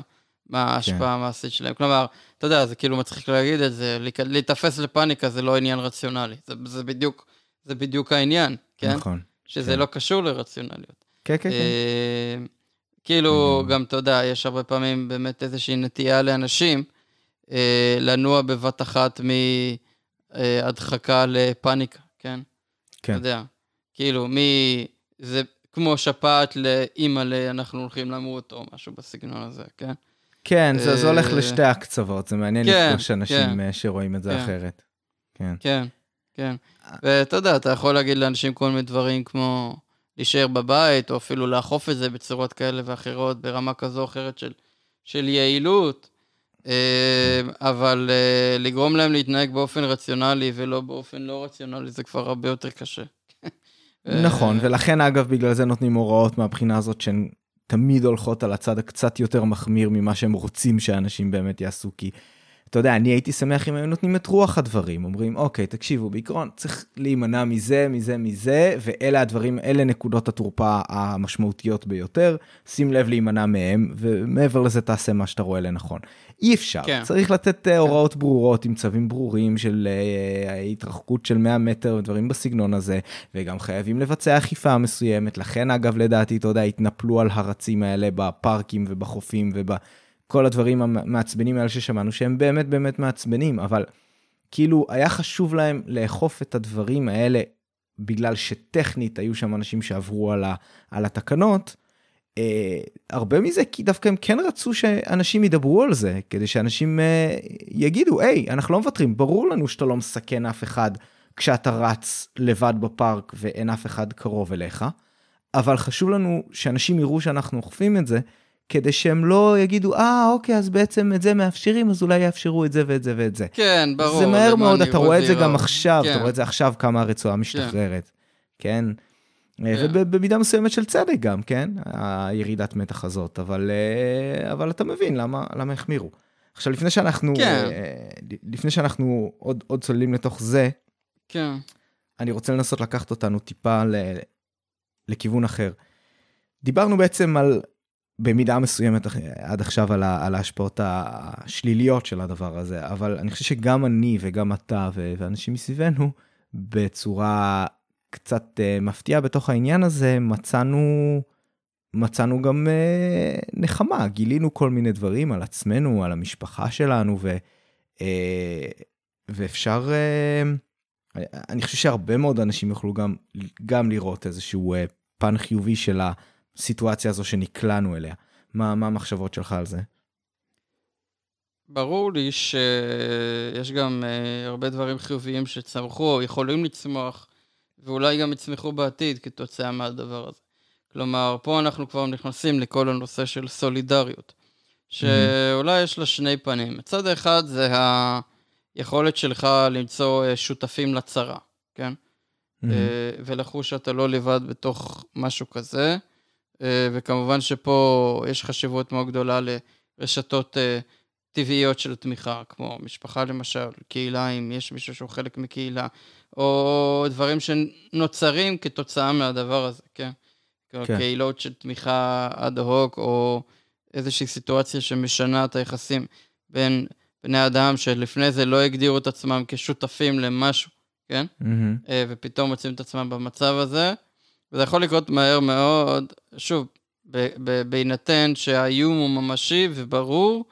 מה ההשפעה כן. המעשית שלהם. כלומר, אתה יודע, זה כאילו מצחיק להגיד את זה, להיתפס לפאניקה זה לא עניין רציונלי. זה, זה, בדיוק, זה בדיוק העניין, כן? נכון. שזה כן. לא קשור לרציונליות. כן, כן, כן. אה, כאילו, mm. גם, אתה יודע, יש הרבה פעמים באמת איזושהי נטייה לאנשים אה, לנוע בבת אחת מהדחקה לפאניקה, כן? כן. אתה יודע, כאילו, מי... זה כמו שפעת לאימא'לה, אנחנו הולכים למות, או משהו בסגנון הזה, כן? כן, זה, זה הולך אה, לשתי הקצוות, זה מעניין כן, לפגוש אנשים כן, אה, שרואים את זה כן. אחרת. כן. כן, כן. ואתה יודע, אתה יכול להגיד לאנשים כל מיני דברים כמו להישאר בבית, או אפילו לאכוף את זה בצורות כאלה ואחרות, ברמה כזו או אחרת של, של יעילות, אה, אבל לגרום להם להתנהג באופן רציונלי ולא באופן לא רציונלי, זה כבר הרבה יותר קשה. נכון, ולכן אגב, בגלל זה נותנים הוראות מהבחינה הזאת שהן תמיד הולכות על הצד הקצת יותר מחמיר ממה שהם רוצים שאנשים באמת יעשו, כי אתה יודע, אני הייתי שמח אם היו נותנים את רוח הדברים, אומרים, אוקיי, תקשיבו, בעיקרון צריך להימנע מזה, מזה, מזה, ואלה הדברים, אלה נקודות התורפה המשמעותיות ביותר, שים לב להימנע מהם, ומעבר לזה תעשה מה שאתה רואה לנכון. אי אפשר, כן. צריך לתת אה, כן. הוראות ברורות עם צווים ברורים של uh, התרחקות של 100 מטר ודברים בסגנון הזה, וגם חייבים לבצע אכיפה מסוימת, לכן אגב לדעתי, אתה יודע, התנפלו על הרצים האלה בפארקים ובחופים וב... כל הדברים המעצבנים האלה ששמענו, שהם באמת באמת מעצבנים, אבל כאילו היה חשוב להם לאכוף את הדברים האלה, בגלל שטכנית היו שם אנשים שעברו על, ה, על התקנות, אה, הרבה מזה כי דווקא הם כן רצו שאנשים ידברו על זה, כדי שאנשים אה, יגידו, היי, אנחנו לא מוותרים, ברור לנו שאתה לא מסכן אף אחד כשאתה רץ לבד בפארק ואין אף אחד קרוב אליך, אבל חשוב לנו שאנשים יראו שאנחנו אוכפים את זה, כדי שהם לא יגידו, אה, אוקיי, אז בעצם את זה מאפשרים, אז אולי יאפשרו את זה ואת זה ואת זה. כן, ברור. זה מהר מאוד, אתה רואה את זה גם עכשיו, כן. אתה רואה את זה עכשיו כמה הרצועה משתחררת, כן? ובמידה מסוימת של צדק גם, כן? הירידת מתח הזאת, אבל, אה, אבל אתה מבין למה, למה החמירו. עכשיו, לפני שאנחנו, כן. אה, לפני שאנחנו עוד, עוד צוללים לתוך זה, כן. אני רוצה לנסות לקחת אותנו טיפה ל, לכיוון אחר. דיברנו בעצם על, במידה מסוימת עד עכשיו על, ה, ההשפעות השליליות של הדבר הזה, אבל אני חושב שגם אני וגם אתה ואנשים מסביבנו, בצורה קצת uh, מפתיעה בתוך העניין הזה, מצאנו, מצאנו גם uh, נחמה, גילינו כל מיני דברים על עצמנו, על המשפחה שלנו, ו, uh, ואפשר... אני חושב שהרבה מאוד אנשים יוכלו גם, גם לראות איזשהו פן חיובי של הסיטואציה הזו שנקלענו אליה. מה, מה המחשבות שלך על זה? ברור לי שיש גם uh, הרבה דברים חיוביים שצמחו, או יכולים לצמוח, ואולי גם יצמחו בעתיד כתוצאה מהדבר הזה. כלומר, פה אנחנו כבר נכנסים לכל הנושא של סולידריות, שאולי יש לה שני פנים. מצד אחד זה היכולת שלך למצוא uh, שותפים לצרה, כן? Mm-hmm. אה, ולחוש שאתה לא לבד בתוך משהו כזה. אה, וכמובן שפה יש חשיבות מאוד גדולה לרשתות אה, טבעיות של תמיכה, כמו משפחה למשל, קהילה, אם יש מישהו שהוא חלק מקהילה, או דברים שנוצרים כתוצאה מהדבר הזה, כן? כן. קהילות של תמיכה אד הוק, או איזושהי סיטואציה שמשנה את היחסים בין בני אדם שלפני זה לא הגדירו את עצמם כשותפים למשהו, כן? Mm-hmm. ופתאום מוצאים את עצמם במצב הזה, וזה יכול לקרות מהר מאוד, שוב, בהינתן שהאיום הוא ממשי וברור,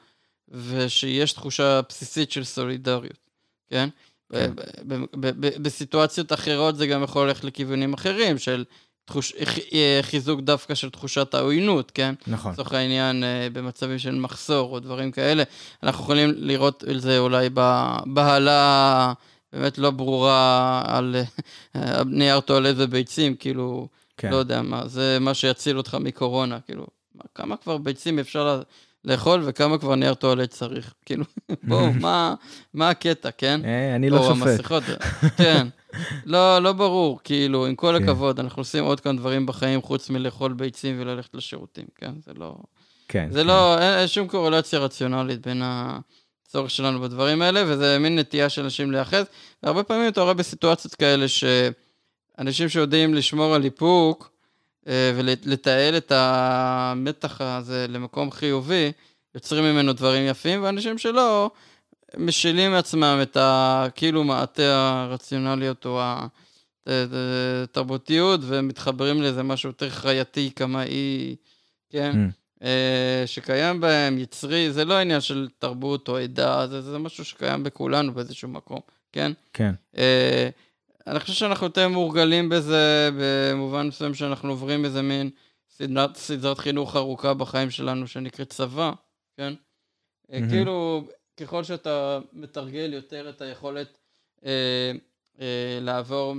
ושיש תחושה בסיסית של סולידריות, כן? כן. בסיטואציות אחרות זה גם יכול ללכת לכיוונים אחרים, של תחוש... אה, חיזוק דווקא של תחושת העוינות, כן? נכון. לצורך העניין, אה, במצבים של מחסור או דברים כאלה. אנחנו יכולים לראות את זה אולי בבהלה באמת לא ברורה על אה, נייר טואלט וביצים, כאילו, כן. לא יודע מה, זה מה שיציל אותך מקורונה, כאילו, מה- כמה כבר ביצים אפשר לאכול וכמה כבר נייר טואלט צריך, כאילו, בואו, מה, מה הקטע, כן? אה, אני לא או שופט. המסכות, כן. לא, לא ברור, כאילו, עם כל כן. הכבוד, אנחנו עושים עוד כמה דברים בחיים חוץ מלאכול ביצים וללכת לשירותים, כן? זה לא... כן. זה כן. לא, אין, אין שום קורלציה רציונלית בין הצורך שלנו בדברים האלה, וזה מין נטייה של אנשים להיאחז. והרבה פעמים אתה רואה בסיטואציות כאלה שאנשים שיודעים לשמור על איפוק אה, ולתעל את המתח הזה למקום חיובי, יוצרים ממנו דברים יפים, ואנשים שלא, משילים מעצמם את ה... כאילו מעטה הרציונליות או התרבותיות, ומתחברים לאיזה משהו יותר חייתי, קמאי, כן? Mm. אה, שקיים בהם, יצרי, זה לא עניין של תרבות או עדה, זה, זה משהו שקיים בכולנו באיזשהו מקום, כן? כן. אה, אני חושב שאנחנו יותר מורגלים בזה, במובן מסוים שאנחנו עוברים איזה מין סדרת, סדרת חינוך ארוכה בחיים שלנו שנקראת צבא, כן? מהמם. כאילו, ככל שאתה מתרגל יותר את היכולת אה, אה, לעבור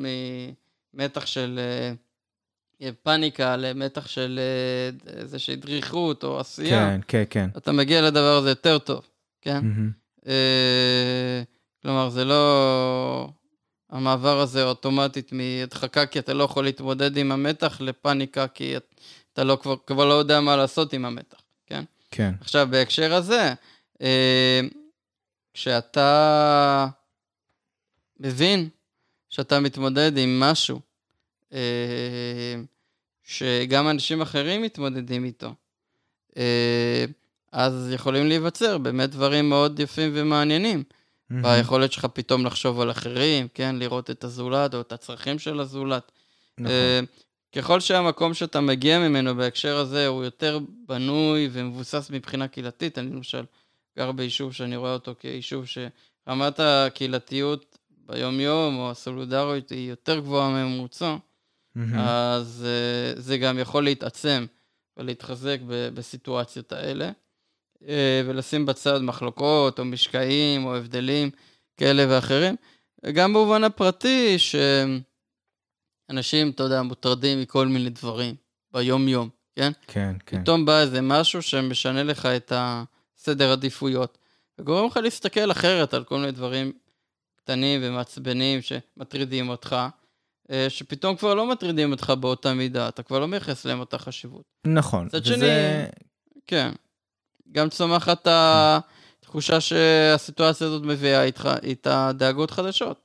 ממתח של אה, פאניקה למתח של אה, איזושהי דריכות או עשייה, כן, כן, כן. אתה מגיע לדבר הזה יותר טוב, כן? מהמם. אה, כלומר, זה לא... המעבר הזה אוטומטית מהדחקה, כי אתה לא יכול להתמודד עם המתח, לפאניקה, כי את- אתה לא, כבר, כבר לא יודע מה לעשות עם המתח, כן? כן. עכשיו, בהקשר הזה, אה, כשאתה מבין שאתה מתמודד עם משהו אה, שגם אנשים אחרים מתמודדים איתו, אה, אז יכולים להיווצר באמת דברים מאוד יפים ומעניינים. מהמם. ביכולת שלך פתאום לחשוב על אחרים, כן? לראות את הזולת או את הצרכים של הזולת. נכון. אה, ככל שהמקום שאתה מגיע ממנו בהקשר הזה הוא יותר בנוי ומבוסס מבחינה קהילתית, אני למשל גר ביישוב שאני רואה אותו כיישוב שרמת הקהילתיות ביום-יום או הסולידריות היא יותר גבוהה מממוצע, מהמם. אז אה, זה גם יכול להתעצם ולהתחזק ב- בסיטואציות האלה, אה, ולשים בצד מחלוקות או משקעים או הבדלים כאלה ואחרים. וגם במובן הפרטי, שאנשים, אתה יודע, מוטרדים מכל מיני דברים ביום-יום, כן? כן, כן. פתאום בא איזה משהו שמשנה לך את הסדר עדיפויות, וגורם לך להסתכל אחרת על כל מיני דברים קטנים ומעצבנים שמטרידים אותך, שפתאום כבר לא מטרידים אותך באותה מידה, אתה כבר לא מייחס להם אותה חשיבות. נכון. מצד וזה- שני, כן. גם צומחת התחושה שהסיטואציה הזאת מביאה איתך, איתה דאגות חדשות.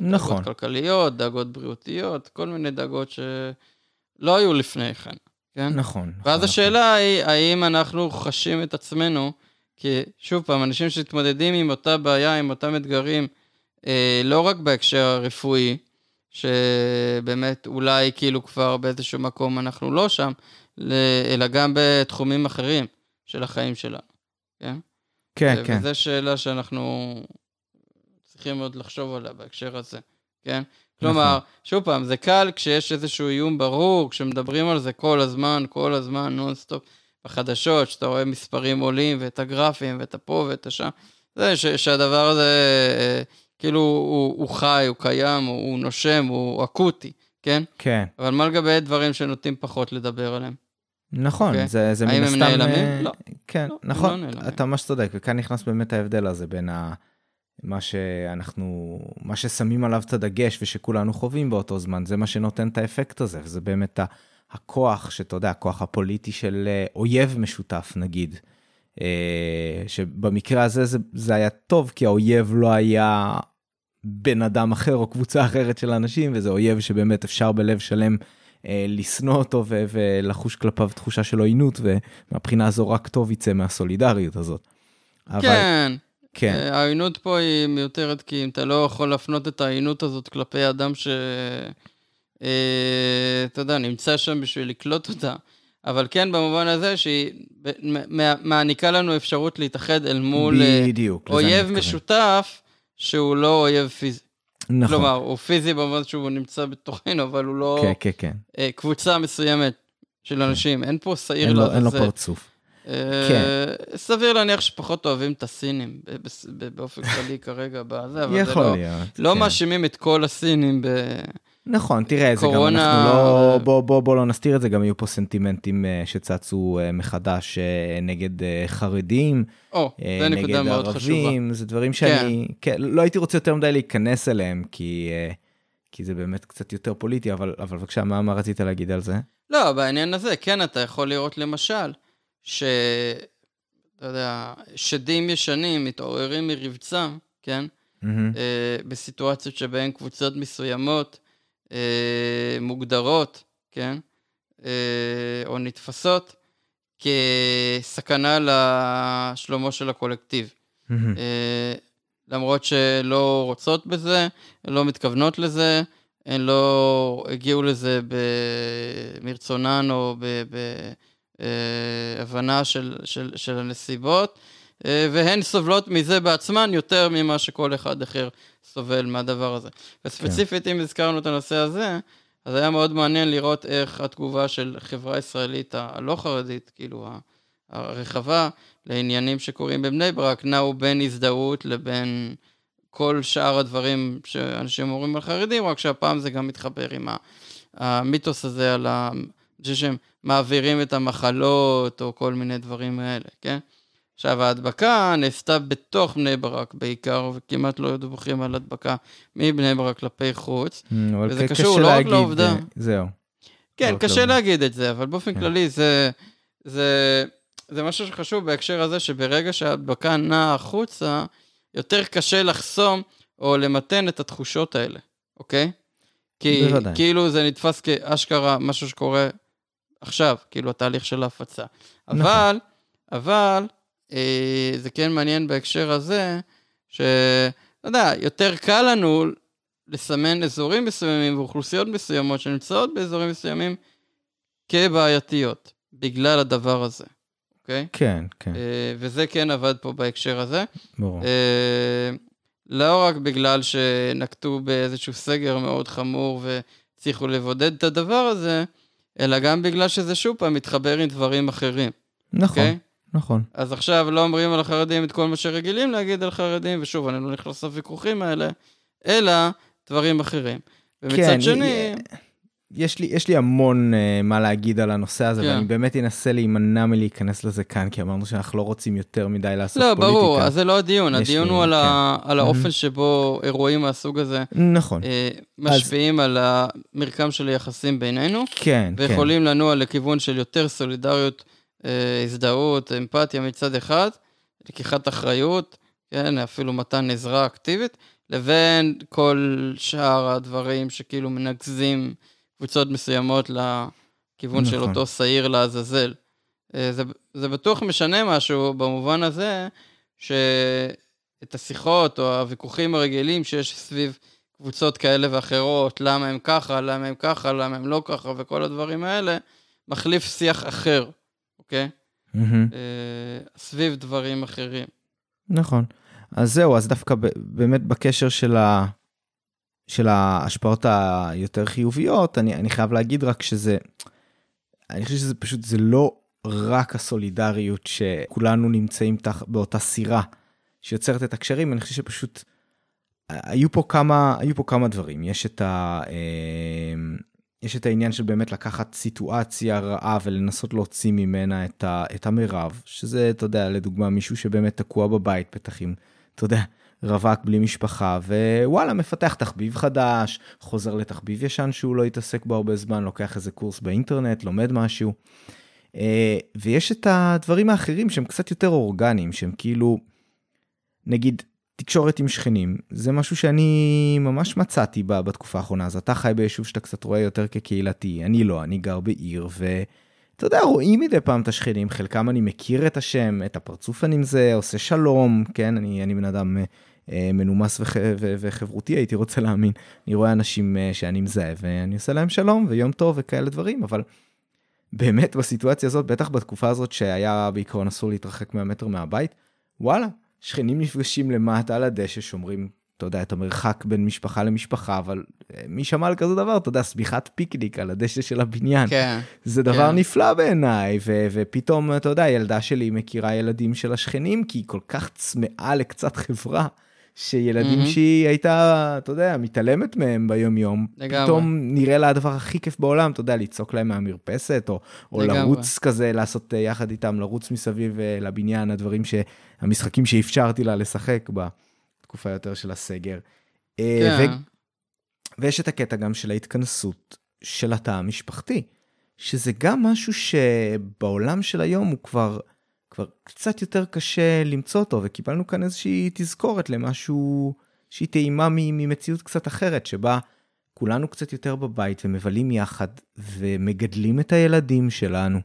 נכון. דאגות כלכליות, דאגות בריאותיות, כל מיני דאגות שלא היו לפני כן, כן? נכון. ואז נכון, השאלה היא, האם אנחנו חשים את עצמנו, כי שוב פעם, אנשים שמתמודדים עם אותה בעיה, עם אותם אתגרים, אה, לא רק בהקשר הרפואי, שבאמת אולי כאילו כבר באיזשהו מקום אנחנו לא שם, אלא גם בתחומים אחרים של החיים שלנו, כן? כן, כן. וזו שאלה שאנחנו צריכים עוד לחשוב עליה בהקשר הזה, כן? כלומר, שוב פעם, זה קל כשיש איזשהו איום ברור, כשמדברים על זה כל הזמן, כל הזמן, נונסטופ, בחדשות, שאתה רואה מספרים עולים, ואת הגרפים, ואת הפה ואת השם. זה ש- שהדבר הזה, אה, כאילו, הוא, הוא חי, הוא קיים, הוא, הוא נושם, הוא אקוטי, כן? כן. אבל מה לגבי דברים שנוטים פחות לדבר עליהם? נכון, אוקיי. זה, זה מן האם הסתם... הם נעלמים? אה, לא. כן, לא, נכון, לא נעלמים. אתה ממש צודק, וכאן נכנס באמת ההבדל הזה בין ה... מה שאנחנו, מה ששמים עליו את הדגש ושכולנו חווים באותו זמן, זה מה שנותן את האפקט הזה, וזה באמת הכוח, שאתה יודע, הכוח הפוליטי של אה, אויב משותף, נגיד. אה, שבמקרה הזה זה, זה היה טוב, כי האויב לא היה בן אדם אחר או קבוצה אחרת של אנשים, וזה אויב שבאמת אפשר בלב שלם אה, לשנוא אותו ו- ולחוש כלפיו תחושה של עוינות, ומהבחינה הזו רק טוב יצא מהסולידריות הזאת. אבל, כן. כן, אה, העוינות פה היא מיותרת, כי אם אתה לא יכול להפנות את העוינות הזאת כלפי אדם ש... אה, אתה יודע, נמצא שם בשביל לקלוט אותה. אבל כן, במובן הזה שהיא מעניקה לנו אפשרות להתאחד אל מול אה, בדיוק, לזה אויב. משותף שהוא לא אויב פיזי. נכון, כלומר, הוא פיזי במובן שהוא נמצא בתוכנו, אבל הוא לא כן, כן, כן. אה, קבוצה מסוימת של אנשים. אין פה שעיר אין לו- אין לו. פרצוף. כן. סביר להניח שפחות אוהבים את הסינים, באופן כללי כרגע בזה, אבל זה יכול לא... להיות. לא כן. מאשימים את כל הסינים ב... נכון, תראה, זה גם קורונה- אנחנו לא, בוא, בוא, בוא לא נסתיר את זה, גם היו פה סנטימנטים אה, שצצו אה, מחדש אה, נגד חרדים, או, נגד מאוד חשובה. ערבים, זה דברים שאני, כן, לא הייתי רוצה יותר מדי להיכנס אליהם, כי, כי זה באמת קצת יותר פוליטי, אבל, אבל בבקשה, מה, מה רצית להגיד על זה? לא, בעניין הזה, כן, אתה יכול לראות למשל, ש... אתה יודע, שדים ישנים מתעוררים מרבצם, כן? אה, בסיטואציות שבהן קבוצות מסוימות אה, מוגדרות, כן? אה, או נתפסות כסכנה לשלומו של הקולקטיב. מהמם. אה, למרות שלא רוצות בזה, לא מתכוונות לזה, הן לא הגיעו לזה מרצונן או בהבנה של, של, של הנסיבות, אה, והן סובלות מזה בעצמן יותר ממה שכל אחד אחר סובל מהדבר הזה. וספציפית, אם הזכרנו את הנושא הזה, אז היה מאוד מעניין לראות איך התגובה של חברה ישראלית הלא חרדית, כאילו הרחבה, לעניינים שקורים בבני ברק, נעו בין הזדהות לבין כל שאר הדברים שאנשים אומרים על חרדים, רק שהפעם זה גם מתחבר עם המיתוס הזה על ה... אני חושב שהם מעבירים את המחלות או כל מיני דברים האלה, כן? עכשיו, ההדבקה נעשתה בתוך בני ברק בעיקר, וכמעט לא היו דיווחים על הדבקה מבני ברק כלפי חוץ. אבל וזה קשור קשה לא רק לעובדה. אה, זהו. כן, לא, קשה לא. להגיד את זה, אבל באופן כן. כללי זה, זה, זה משהו שחשוב בהקשר הזה, שברגע שההדבקה נעה החוצה, יותר קשה לחסום או למתן את התחושות האלה, אוקיי? כי בוודאי. כאילו זה נתפס כאשכרה משהו שקורה עכשיו, כאילו התהליך של ההפצה. נכון. אבל, אבל, זה כן מעניין בהקשר הזה, שאתה יודע, יותר קל לנו לסמן אזורים מסוימים ואוכלוסיות מסוימות שנמצאות באזורים מסוימים כבעייתיות, בגלל הדבר הזה, אוקיי? כן, כן, אה, וזה כן עבד פה בהקשר הזה. ברור. אה, לא רק בגלל שנקטו באיזשהו סגר מאוד חמור והצליחו לבודד את הדבר הזה, אלא גם בגלל שזה שוב פעם מתחבר עם דברים אחרים. נכון, אוקיי? נכון. אז עכשיו לא אומרים על החרדים את כל מה שרגילים להגיד על חרדים, ושוב, אני לא נכנס לוויכוחים האלה, אלא דברים אחרים. ומצד כן, שני... יש לי, יש לי המון uh, מה להגיד על הנושא הזה, כן. ואני באמת אנסה להימנע מלהיכנס לזה כאן, כי אמרנו שאנחנו לא רוצים יותר מדי לעשות לא, פוליטיקה. ברור, אז זה לא הדיון, הדיון לי- הוא על, ה... כן. על האופן. שבו אירועים מהסוג הזה נכון, אה, משפיעים על המרקם של היחסים בינינו, כן, כן. ויכולים לנוע לכיוון של יותר סולידריות, אה, הזדהות, אמפתיה מצד אחד, לקיחת אחריות, כן, אפילו מתן עזרה אקטיבית, לבין כל שאר הדברים שכאילו מנקזים קבוצות מסוימות לכיוון של נכון. אותו שעיר לעזאזל. אה, זה, זה בטוח משנה משהו במובן הזה, שאת השיחות או הוויכוחים הרגילים שיש סביב קבוצות כאלה ואחרות, למה הם ככה, למה הם ככה, למה הם לא ככה, וכל הדברים האלה, מחליף שיח אחר, אוקיי? אה, סביב דברים אחרים. נכון. אז זהו, אז דווקא ב- באמת בקשר של, ה, של ההשפעות היותר חיוביות, אני, אני חייב להגיד רק שזה, אני חושב שזה פשוט, זה לא רק הסולידריות שכולנו נמצאים תח, באותה סירה שיוצרת את הקשרים, אני חושב שפשוט היו פה כמה, היו פה כמה דברים. יש את ה... יש את העניין של באמת לקחת סיטואציה רעה ולנסות להוציא ממנה את, ה, את המרב, שזה, אתה יודע, לדוגמה, מישהו שבאמת תקוע בבית, בטח עם, אתה יודע, רווק בלי משפחה, ווואלה, מפתח תחביב חדש, חוזר לתחביב ישן שהוא לא התעסק בו הרבה זמן, לוקח איזה קורס באינטרנט, לומד משהו. אה, ויש את הדברים האחרים שהם קצת יותר אורגניים, שהם כאילו, נגיד, תקשורת עם שכנים, זה משהו שאני ממש מצאתי ב- בתקופה האחרונה. אז אתה חי ביישוב שאתה קצת רואה יותר כקהילתי, אני לא, אני גר בעיר, ואתה יודע, רואים מדי פעם את השכנים, חלקם אני מכיר את השם, את הפרצוף אני מזה, עושה שלום, כן, אני, אני בן אדם אה, אה, מנומס וח, ו, וחברותי, הייתי רוצה להאמין. אני רואה אנשים אה, שאני מזהה, ואני עושה להם שלום, ויום טוב וכאלה דברים, אבל באמת בסיטואציה הזאת, בטח בתקופה הזאת שהיה בעיקרון אסור להתרחק 100 מטר מהבית, וואלה, שכנים נפגשים למטה על הדשא, שומרים, אתה יודע, את המרחק בין משפחה למשפחה, אבל אה, מי שמע על כזה דבר, אתה יודע, סביחת פיקניק על הדשא של הבניין. כן. זה דבר כן. נפלא בעיניי, ו- ופתאום, אתה יודע, הילדה שלי מכירה ילדים של השכנים, כי היא כל כך צמאה לקצת חברה, שילדים מהמם. שהיא הייתה, אתה יודע, מתעלמת מהם ביום-יום, לגמרי. פתאום נראה לה הדבר הכי כיף בעולם, אתה יודע, לצעוק להם מהמרפסת, או, או לגמרי. לרוץ כזה, לעשות אה, יחד איתם, לרוץ מסביב אה, לבניין, הדברים ש... המשחקים שאפשרתי לה לשחק בתקופה יותר של הסגר. אה, כן. ו- ויש את הקטע גם של ההתכנסות של התא המשפחתי, שזה גם משהו שבעולם של היום הוא כבר, כבר קצת יותר קשה למצוא אותו, וקיבלנו כאן איזושהי תזכורת למשהו שהיא טעימה ממציאות קצת אחרת, שבה כולנו קצת יותר בבית ומבלים יחד ומגדלים את הילדים שלנו,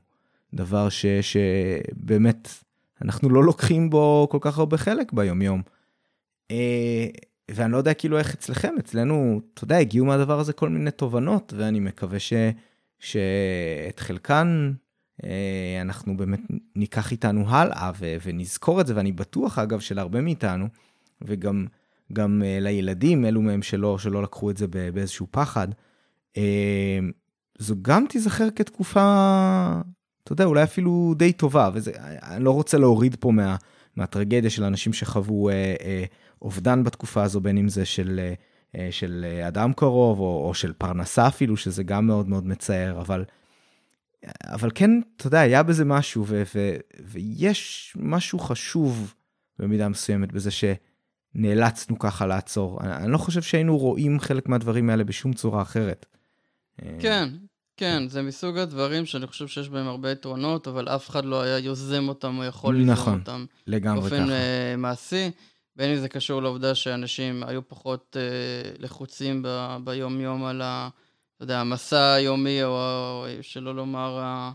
דבר ש, שבאמת אנחנו לא לוקחים בו כל כך הרבה חלק ביומיום. אה, ואני לא יודע כאילו איך אצלכם, אצלנו, אתה יודע, הגיעו מהדבר הזה כל מיני תובנות, ואני מקווה ש, שאת חלקן אנחנו באמת ניקח איתנו הלאה ו, ונזכור את זה, ואני בטוח אגב שלהרבה מאיתנו, וגם גם אה, לילדים, אלו מהם שלא, שלא לקחו את זה באיזשהו פחד, אה, זו גם תיזכר כתקופה, אתה יודע, אולי אפילו די טובה, וזה, אני לא רוצה להוריד פה מה, מהטרגדיה של אנשים שחוו אה, אה, אובדן בתקופה הזו, בין אם זה של, אה, אה, של אה, אדם קרוב או, או של פרנסה אפילו, שזה גם מאוד מאוד מצער, אבל, אבל כן, אתה יודע, היה בזה משהו, ו, ו, ויש משהו חשוב במידה מסוימת בזה שנאלצנו ככה לעצור. אני, אני לא חושב שהיינו רואים חלק מהדברים האלה בשום צורה אחרת. אה, כן, כן, זה מסוג הדברים שאני חושב שיש בהם הרבה יתרונות, אבל אף אחד לא היה יוזם אותם או יכול ליזום נכון, אותם לגמרי באופן ככה. אה, מעשי. בין אם זה קשור לעובדה שאנשים היו פחות אה, לחוצים ב- ביום-יום על ה... אתה יודע, המסע היומי, או, שלא לומר, אה,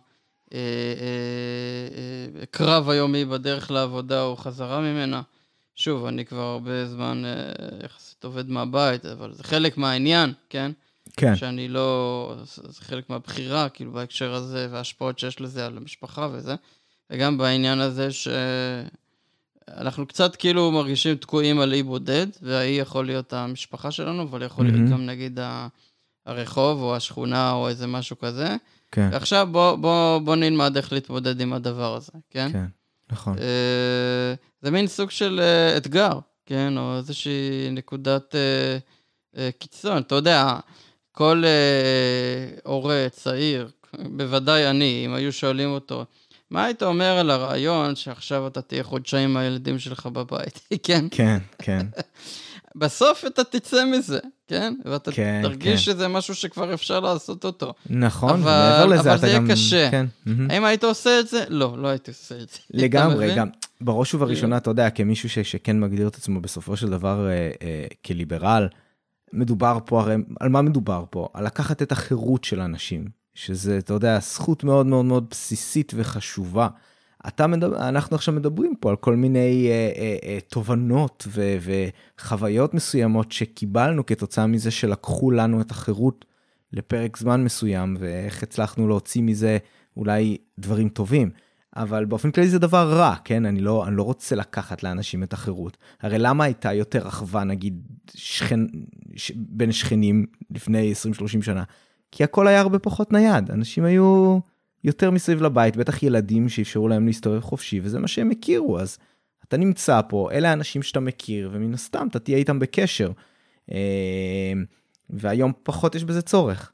אה, אה, הקרב היומי בדרך לעבודה או חזרה ממנה. שוב, אני כבר הרבה זמן יחסית עובד מהבית, אבל זה חלק מהעניין, כן? כן, שאני לא... זה חלק מהבחירה, כאילו, בהקשר הזה, וההשפעות שיש לזה על המשפחה וזה. וגם בעניין הזה שאנחנו קצת כאילו מרגישים תקועים על אי בודד, והאי יכול להיות המשפחה שלנו, אבל יכול להיות מהמם. גם נגיד ה... הרחוב או השכונה או איזה משהו כזה. כן, ועכשיו בוא, בוא, בוא נלמד איך להתמודד עם הדבר הזה, כן? כן, נכון. אה, זה מין סוג של אה, אתגר, כן? או איזושהי נקודת אה, אה, קיצון. אתה יודע, כל אה, הורה צעיר, בוודאי אני, אם היו שואלים אותו, מה היית אומר על הרעיון שעכשיו אתה תהיה חודשיים עם הילדים שלך בבית, כן? כן, כן, בסוף אתה תצא מזה, כן? ואתה כן, תרגיש כן. שזה משהו שכבר אפשר לעשות אותו. נכון, אבל- ומעבר לזה אבל אתה זה יהיה גם... קשה. כן, מהמם. האם היית עושה את זה? לא, לא הייתי עושה את זה. לגמרי? גם בראש ובראשונה, אתה יודע, כמישהו ש, שכן מגדיר את עצמו בסופו של דבר אה, אה, כליברל, מדובר פה הרי, על מה מדובר פה? על לקחת את החירות של אנשים, שזה, אתה יודע, זכות מאוד מאוד מאוד בסיסית וחשובה. אתה מדבר, אנחנו עכשיו מדברים פה על כל מיני אה, אה, אה, תובנות ו, וחוויות מסוימות שקיבלנו כתוצאה מזה שלקחו לנו את החירות לפרק זמן מסוים, ואיך הצלחנו להוציא מזה אולי דברים טובים. אבל באופן כללי זה דבר רע, כן? אני לא, אני לא רוצה לקחת לאנשים את החירות. הרי למה הייתה יותר אחווה, נגיד, שכן, ש, בין שכנים לפני 20-30 שנה? כי הכל היה הרבה פחות נייד. אנשים היו יותר מסביב לבית, בטח ילדים שאפשרו להם להסתובב חופשי, וזה מה שהם הכירו. אז אתה נמצא פה, אלה האנשים שאתה מכיר, ומן הסתם אתה תהיה איתם בקשר. אה, והיום פחות יש בזה צורך.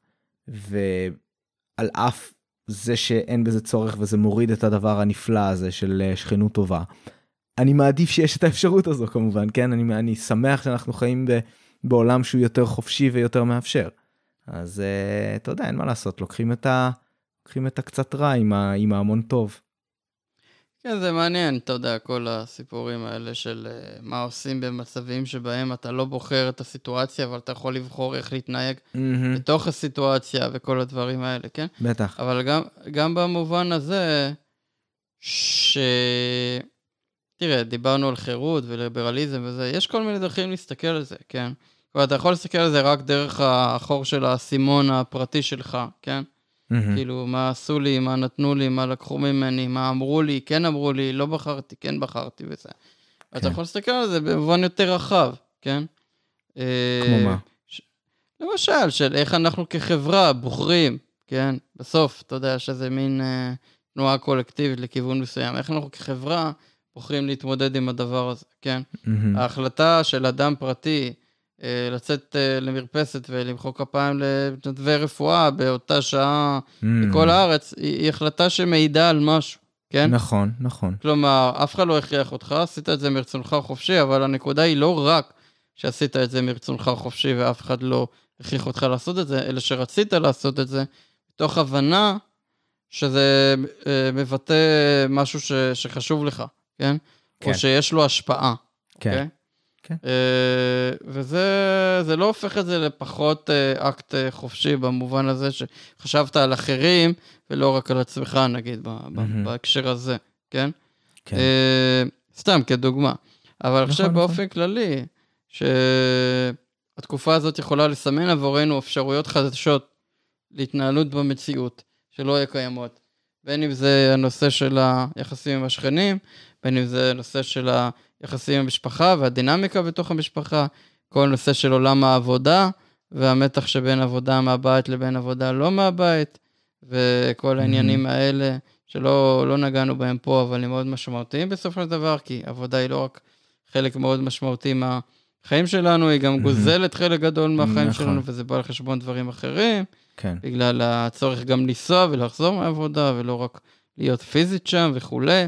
ועל אף זה שאין בזה צורך וזה מוריד את הדבר הנפלא הזה של אה, שכנות טובה. אני מעדיף שיש את האפשרות הזו כמובן, כן? אני, אני שמח שאנחנו חיים ב, בעולם שהוא יותר חופשי ויותר מאפשר. אז uh, אתה יודע, אין מה לעשות, לוקחים את, ה, לוקחים את הקצת רע עם, ה, עם ההמון טוב. כן, זה מעניין, אתה יודע, כל הסיפורים האלה של אה, מה עושים במצבים שבהם אתה לא בוחר את הסיטואציה, אבל אתה יכול לבחור איך להתנהג מהמם, בתוך הסיטואציה וכל הדברים האלה, כן? בטח. אבל גם, גם במובן הזה, ש... תראה, דיברנו על חירות וליברליזם וזה, יש כל מיני דרכים להסתכל על זה, כן? כלומר, אתה יכול להסתכל על זה רק דרך החור של האסימון הפרטי שלך, כן? מהמם, כאילו, מה עשו לי, מה נתנו לי, מה לקחו ממני, מה אמרו לי, כן אמרו לי, לא בחרתי, כן בחרתי וזה. אתה כן. יכול להסתכל על זה במובן יותר רחב, כן? כמו אה, מה? למשל, של איך אנחנו כחברה בוחרים, כן? בסוף, אתה יודע שזה מין אה, תנועה קולקטיבית לכיוון מסוים. איך אנחנו כחברה בוחרים להתמודד עם הדבר הזה, כן? מהמם, ההחלטה של אדם פרטי אה, לצאת אה, למרפסת ולמחוא כפיים למתנדבי רפואה באותה שעה מהמם. בכל הארץ, היא, החלטה שמעידה על משהו, כן? נכון, נכון. כלומר, אף אחד לא הכריח אותך, עשית את זה מרצונך חופשי, אבל הנקודה היא לא רק שעשית את זה מרצונך חופשי ואף אחד לא הכריח אותך לעשות את זה, אלא שרצית לעשות את זה מתוך הבנה שזה אה, מבטא משהו ש, שחשוב לך, כן? כן. או שיש לו השפעה. כן. אוקיי? כן. וזה זה לא הופך את זה לפחות אה, אקט אה, חופשי במובן הזה שחשבת על אחרים ולא רק על עצמך, נגיד. בהקשר הזה, כן? כן. סתם כדוגמה. אבל אני חושב נכון, באופן כללי, שהתקופה הזאת יכולה לסמן עבורנו אפשרויות חדשות להתנהלות במציאות שלא היו קיימות. בין אם זה הנושא של היחסים עם השכנים, בין אם זה הנושא של היחסים עם המשפחה והדינמיקה בתוך המשפחה, כל נושא של עולם העבודה והמתח שבין עבודה מהבית לבין עבודה לא מהבית, וכל העניינים האלה שלא לא נגענו בהם פה, אבל הם מאוד משמעותיים בסופו של דבר, כי עבודה היא לא רק חלק מאוד משמעותי מהחיים שלנו, היא גם גוזלת חלק גדול מהחיים נכון. שלנו, וזה בא על חשבון דברים אחרים. כן. בגלל הצורך גם לנסוע ולחזור מהעבודה, ולא רק להיות פיזית שם וכולי.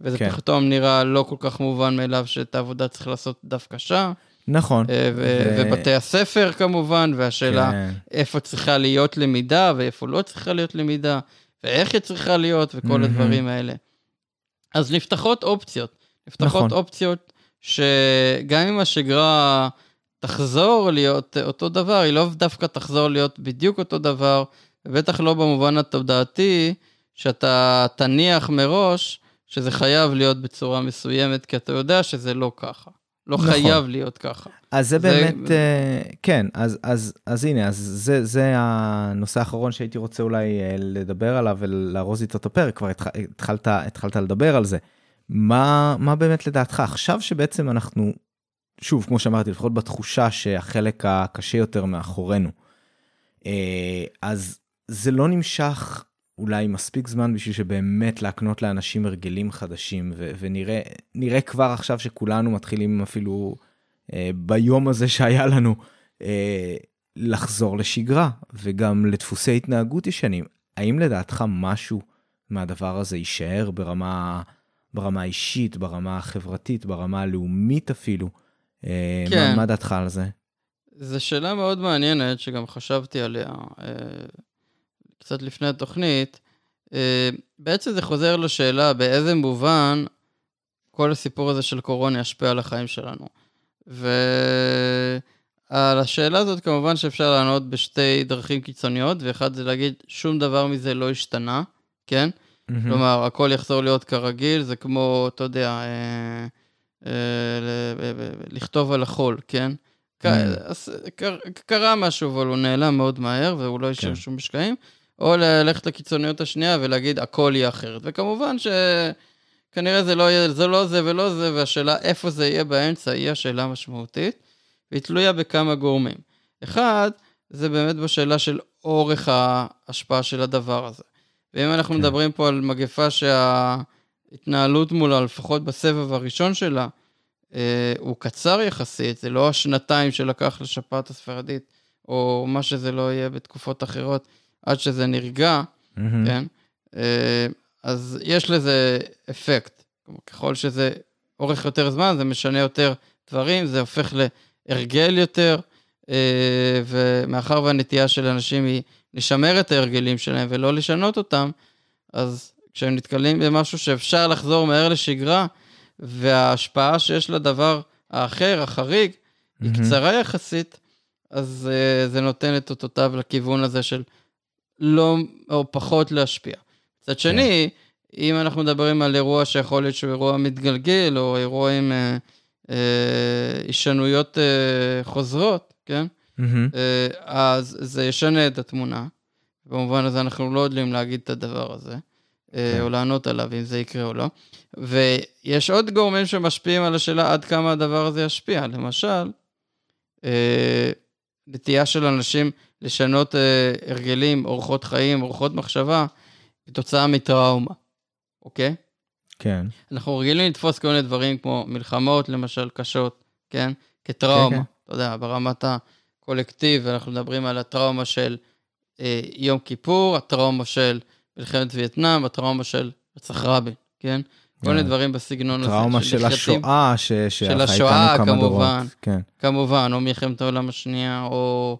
וזה כן. פתאום נראה לא כל כך מובן מאליו שאת העבודה צריך לעשות דווקא שם. נכון. אה, ו- ו- ובתי הספר כמובן, והשאלה כן. איפה צריכה להיות למידה ואיפה לא צריכה להיות למידה, ואיך היא צריכה להיות וכל מהמם. הדברים האלה. אז נפתחות אופציות. נפתחות נכון. אופציות שגם אם השגרה תחזור להיות אותו דבר, היא לא דווקא תחזור להיות בדיוק אותו דבר, ובטח לא במובן התודעתי, שאתה תניח מראש שזה חייב להיות בצורה מסוימת, כי אתה יודע שזה לא ככה. לא נכון. חייב להיות ככה. אז זה זה- באמת, אה, כן, אז, אז, אז הנה, אז זה, זה הנושא האחרון שהייתי רוצה אולי אה, לדבר עליו ולארוז איתו את הפרק, כבר התח, התחלת, התחלת לדבר על זה. מה, מה באמת לדעתך, עכשיו שבעצם אנחנו, שוב, כמו שאמרתי, לפחות בתחושה שהחלק הקשה יותר מאחורינו, אה, אז זה לא נמשך אולי מספיק זמן בשביל שבאמת להקנות לאנשים הרגלים חדשים, ו- ונראה כבר עכשיו שכולנו מתחילים אפילו אה, ביום הזה שהיה לנו אה, לחזור לשגרה, וגם לדפוסי התנהגות ישנים. האם לדעתך משהו מהדבר הזה יישאר ברמה, ברמה האישית, ברמה החברתית, ברמה הלאומית אפילו? אה, כן. מה, מה דעתך על זה? זו שאלה מאוד מעניינת, שגם חשבתי עליה אה, קצת לפני התוכנית. אה, בעצם זה חוזר לשאלה באיזה מובן כל הסיפור הזה של קורונה ישפיע על החיים שלנו. ועל השאלה הזאת כמובן שאפשר לענות בשתי דרכים קיצוניות, ואחד זה להגיד שום דבר מזה לא השתנה, כן? Mm-hmm. כלומר, הכל יחזור להיות כרגיל, זה כמו, אתה יודע, אה, אה, לכתוב על החול, כן? Mm. קרה משהו, אבל הוא נעלם מאוד מהר, והוא לא השאיר כן. שום משקעים, או ללכת לקיצוניות השנייה ולהגיד, הכל יהיה אחרת. וכמובן שכנראה זה לא יהיה, זה לא זה ולא זה, והשאלה איפה זה יהיה באמצע, היא השאלה המשמעותית, והיא תלויה בכמה גורמים. אחד, זה באמת בשאלה של אורך ההשפעה של הדבר הזה. ואם אנחנו כן. מדברים פה על מגפה שההתנהלות מולה, לפחות בסבב הראשון שלה, אה, הוא קצר יחסית, זה לא השנתיים שלקח לשפעת הספרדית, או מה שזה לא יהיה בתקופות אחרות, עד שזה נרגע, mm-hmm. כן? אה, אז יש לזה אפקט. ככל שזה אורך יותר זמן, זה משנה יותר דברים, זה הופך להרגל יותר, אה, ומאחר והנטייה של אנשים היא לשמר את ההרגלים שלהם ולא לשנות אותם, אז כשהם נתקלים במשהו שאפשר לחזור מהר לשגרה, וההשפעה שיש לדבר האחר, החריג, היא mm-hmm. קצרה יחסית, אז uh, זה נותן את אותותיו לכיוון הזה של לא או פחות להשפיע. מצד שני, כן. אם אנחנו מדברים על אירוע שיכול להיות שהוא אירוע מתגלגל, או אירוע עם הישנויות uh, uh, חוזרות, כן? Mm-hmm. Uh, אז זה ישנה את התמונה. במובן הזה אנחנו לא יודעים להגיד את הדבר הזה. כן. או לענות עליו, אם זה יקרה או לא. ויש עוד גורמים שמשפיעים על השאלה עד כמה הדבר הזה ישפיע. למשל, אה, נטייה של אנשים לשנות אה, הרגלים, אורחות חיים, אורחות מחשבה, כתוצאה מטראומה, אוקיי? כן. אנחנו רגילים לתפוס כל מיני דברים כמו מלחמות, למשל, קשות, כן? כטראומה. כן, כן. אתה יודע, ברמת הקולקטיב, אנחנו מדברים על הטראומה של אה, יום כיפור, הטראומה של מלחמת וייטנאם, הטראומה של רצח רבין, כן? כל מיני דברים בסגנון הזה. טראומה של השואה, של השואה, כמובן, כן. כמובן, או מלחמת העולם השנייה, או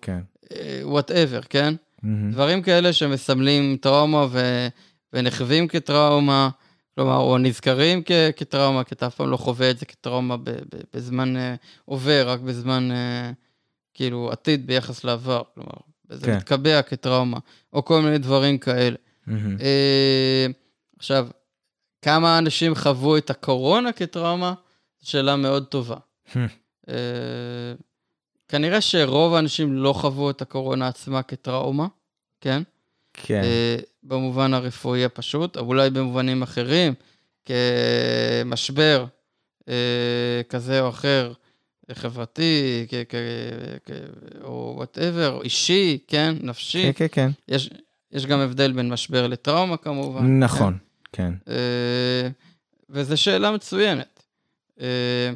whatever, כן? כן? דברים כאלה שמסמלים טראומה ונחווים כטראומה, כלומר, או נזכרים כטראומה, כי אתה אף פעם לא חווה את זה כטראומה בזמן אה, עובר, רק בזמן, אה, כאילו, עתיד ביחס לעבר, כלומר, זה כן. מתקבע כטראומה, או כל מיני דברים כאלה. Mm-hmm. עכשיו, כמה אנשים חוו את הקורונה כטראומה? זו שאלה מאוד טובה. אה, כנראה שרוב האנשים לא חוו את הקורונה עצמה כטראומה, כן? כן. אה, במובן הרפואי הפשוט, או אולי במובנים אחרים, כמשבר כזה או אחר, חברתי, או וואטאבר, אישי, כן, נפשי. כן, כן, כן. יש, יש גם הבדל בין משבר לטראומה כמובן. נכון, כן. כן. אה, וזו שאלה מצוינת. אה,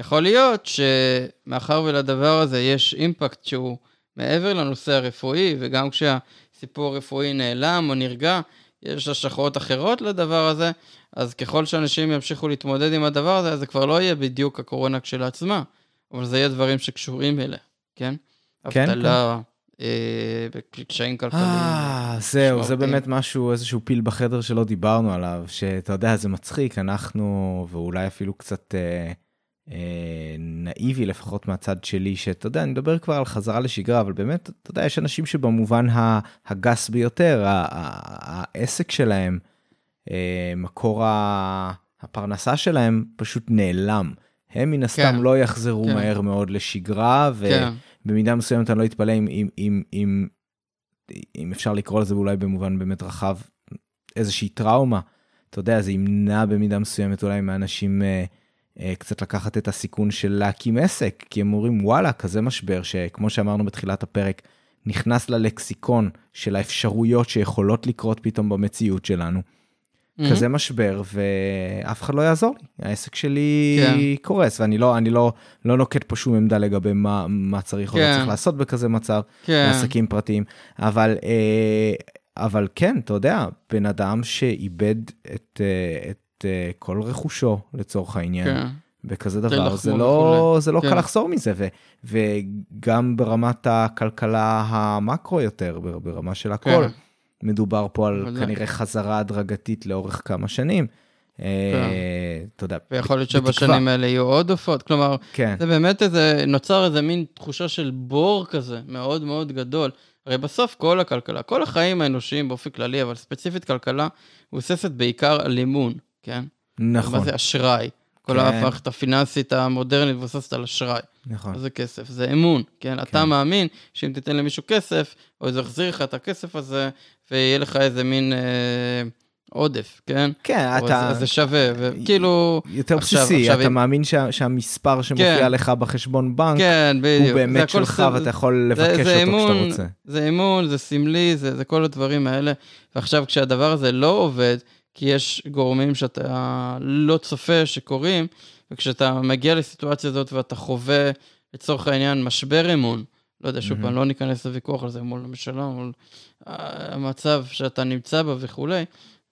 יכול להיות שמאחר ולדבר הזה יש אימפקט שהוא מעבר לנושא הרפואי, וגם כשהסיפור הרפואי נעלם או נרגע, יש השלכות אחרות לדבר הזה, אז ככל שאנשים ימשיכו להתמודד עם הדבר הזה, זה כבר לא יהיה בדיוק הקורונה כשלעצמה, אבל זה יהיה דברים שקשורים אליה, כן? כן, אבטלה, כן. בקשיים כלכליים. אה, זהו, זה באמת משהו, איזשהו פיל בחדר שלא דיברנו עליו, שאתה יודע, זה מצחיק, אנחנו, ואולי אפילו קצת אה, אה, נאיבי לפחות מהצד שלי, שאתה יודע, אני מדבר כבר על חזרה לשגרה, אבל באמת, אתה יודע, יש אנשים שבמובן הגס ביותר, העסק שלהם, אה, מקור הפרנסה שלהם פשוט נעלם. הם מן הסתם כן, לא יחזרו כן. מהר מאוד לשגרה, ו... כן. מסוימת אני לא אתפלא אם, אם, אם, אם, אם אפשר לקרוא לזה אולי במובן באמת רחב, איזושהי טראומה. אתה יודע, זה ימנע במידה מסוימת אולי מאנשים אה, אה, קצת לקחת את הסיכון של להקים עסק, כי הם אומרים וואלה, כזה משבר שכמו שאמרנו בתחילת הפרק, נכנס ללקסיקון של האפשרויות שיכולות לקרות פתאום במציאות שלנו. מהמם. כזה משבר ואף אחד לא יעזור לי העסק שלי כן. קורס ואני לא אני לא לא נוקט פה שום עמדה לגבי מה מה צריך או לא כן. צריך לעשות בכזה מצב כן, לעסקים פרטיים אבל אה, אבל כן אתה יודע בן אדם שאיבד את אה, את אה, כל רכושו לצורך העניין כן. בכזה דבר לחמו זה לא. זה לא כן. קל לחזור מזה ו, וגם ברמת הכלכלה המקרו יותר בר- ברמה של הכל. כן. מדובר פה על בוודאי. כנראה חזרה הדרגתית לאורך כמה שנים. אה, אתה יודע, ויכול להיות בתקווה. שבשנים האלה יהיו עוד עופות, כלומר, כן, זה באמת איזה, נוצר איזה מין תחושה של בור כזה, מאוד מאוד גדול. הרי בסוף כל הכלכלה, כל החיים האנושיים באופן כללי, אבל ספציפית כלכלה, מבוססת בעיקר על אימון, כן? נכון, מה זה אשראי? כל כן. המערכת הפיננסית המודרנית מבוססת על אשראי. נכון, זה כסף? זה אמון, כן? אתה מאמין שאם תיתן למישהו כסף, או זה יחזיר לך את הכסף הזה, ויהיה לך איזה מין אה, עודף, כן? כן, אתה אז זה שווה, וכאילו... יותר עכשיו- בסיסי, עכשיו אתה אם- מאמין שה- שהמספר שמופיע כן. לך בחשבון בנק כן, בדיוק. הוא זה באמת שלך סב- ואתה יכול זה- לבקש זה אותו כשאתה אמון, רוצה. זה אמון, זה סמלי, זה, זה כל הדברים האלה. ועכשיו, כשהדבר הזה לא עובד, כי יש גורמים שאתה לא צופה שקורים, וכשאתה מגיע לסיטואציה הזאת ואתה חווה, לצורך העניין, משבר אמון, לא יודע, שוב. פעם, לא ניכנס לוויכוח על זה מול הממשלה, מול אה, המצב שאתה נמצא בה וכולי,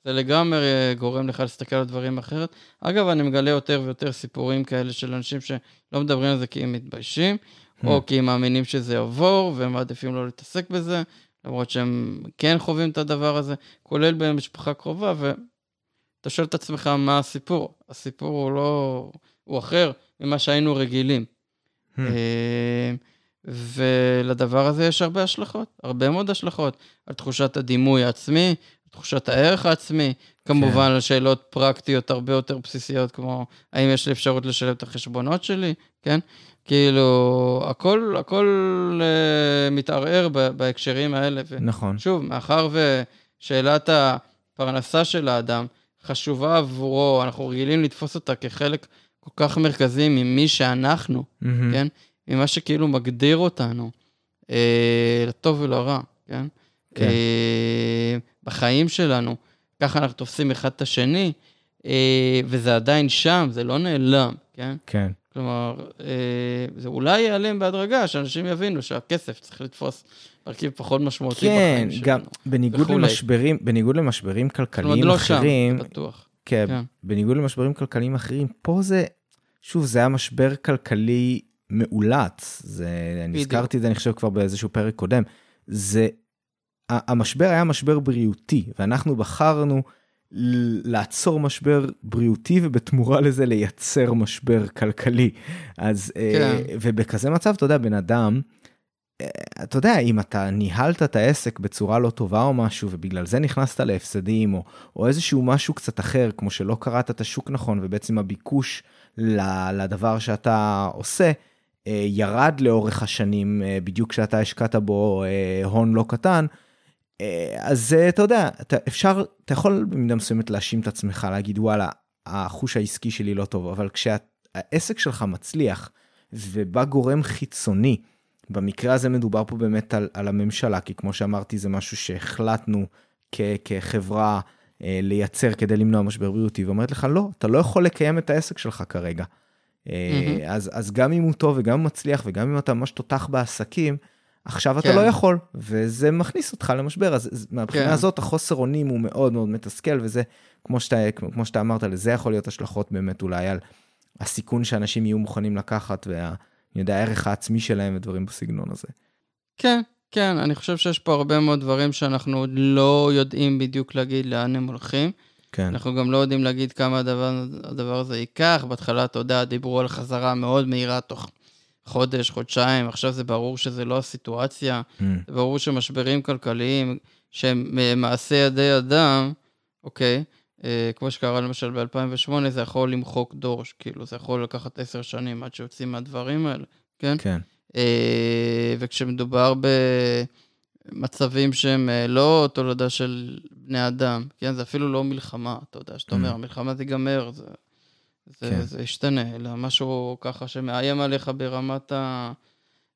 זה לגמרי אה, גורם לך להסתכל על דברים אחרת. אגב, אני מגלה יותר ויותר סיפורים כאלה של אנשים שלא מדברים על זה כי הם מתביישים, או כי הם מאמינים שזה יעבור, והם מעדיפים לא להתעסק בזה, למרות שהם כן חווים את הדבר הזה, כולל במשפחה קרובה, ואתה שואל את עצמך מה הסיפור. הסיפור הוא לא... הוא אחר ממה שהיינו רגילים. Hmm. אה, ולדבר הזה יש הרבה השלכות, הרבה מאוד השלכות, על תחושת הדימוי העצמי, תחושת הערך העצמי, כמובן על שאלות פרקטיות הרבה יותר בסיסיות, כמו האם יש לי אפשרות לשלם את החשבונות שלי, כן? כאילו, הכל, הכל uh, מתערער ב- בהקשרים האלה. ו- נכון, שוב, מאחר ושאלת הפרנסה של האדם חשובה עבורו, אנחנו רגילים לתפוס אותה כחלק כל כך מרכזי ממי שאנחנו, מהמם. כן? ממה שכאילו מגדיר אותנו, אה, לטוב ולרע, כן? כן. אה, בחיים שלנו, ככה אנחנו תופסים אחד את השני, אה, וזה עדיין שם, זה לא נעלם, כן? כן, כלומר, אה, זה אולי ייעלם בהדרגה, שאנשים יבינו שהכסף צריך לתפוס מרכיב פחות משמעותי כן, בחיים שלנו. גם בניגוד וכולי. למשברים, בניגוד למשברים כלכליים לא שם, אחרים, זה בטוח. כן, כן. בניגוד למשברים כלכליים אחרים, פה זה, שוב, זה היה משבר כלכלי מאולץ. זה, אני בדיוק. הזכרתי את זה, אני חושב, כבר באיזשהו פרק קודם. זה, המשבר היה משבר בריאותי, ואנחנו בחרנו לעצור משבר בריאותי, ובתמורה לזה לייצר משבר כלכלי. אז, אה, כן. ובכזה מצב, אתה יודע, בן אדם, אה, אתה יודע, אם אתה ניהלת את העסק בצורה לא טובה או משהו, ובגלל זה נכנסת להפסדים, או, או איזשהו משהו קצת אחר, כמו שלא קראת את השוק נכון, ובעצם הביקוש לדבר שאתה עושה, אה, ירד לאורך השנים, בדיוק כשאתה השקעת בו הון לא קטן, אז אה, אתה יודע, אתה, אפשר, אתה יכול במידה מסוימת להאשים את עצמך, להגיד וואלה, החוש העסקי שלי לא טוב, אבל כשהעסק שלך מצליח, ובא גורם חיצוני, במקרה הזה מדובר פה באמת על, על הממשלה, כי כמו שאמרתי, זה משהו שהחלטנו כ, כחברה אה, לייצר כדי למנוע משבר בריאותי, ואומרת לך, לא, אתה לא יכול לקיים את העסק שלך כרגע. אה, מהמם. אז, אז גם אם הוא טוב וגם אם הוא מצליח וגם אם אתה ממש תותח בעסקים, עכשיו אתה כן. לא יכול, וזה מכניס אותך למשבר. אז מהבחינה כן. הזאת החוסר אונים הוא מאוד מאוד מתסכל, וזה, כמו שאתה, כמו שאתה אמרת, לזה יכול להיות השלכות באמת אולי על הסיכון שאנשים יהיו מוכנים לקחת, וה... אני יודע, הערך העצמי שלהם ודברים בסגנון הזה. כן, כן, אני חושב שיש פה הרבה מאוד דברים שאנחנו עוד לא יודעים בדיוק להגיד לאן הם הולכים. כן, אנחנו גם לא יודעים להגיד כמה הדבר, הדבר הזה ייקח. בהתחלה, אתה יודע, דיברו על חזרה מאוד מהירה תוך חודש, חודשיים, עכשיו זה ברור שזה לא הסיטואציה. Mm, זה ברור שמשברים כלכליים שהם אה, מעשה ידי אדם, אוקיי, אה, כמו שקרה למשל ב-2008, זה יכול למחוק דור, כאילו, זה יכול לקחת עשר שנים עד שיוצאים מהדברים האלה, כן? כן, אה, וכשמדובר במצבים שהם אה, לא תולדה של בני אדם, כן? זה אפילו לא מלחמה, אתה יודע, שאתה אומר, Mm. המלחמה תיגמר, זה, זה, כן. זה ישתנה, אלא משהו ככה שמאיים עליך ברמת ה...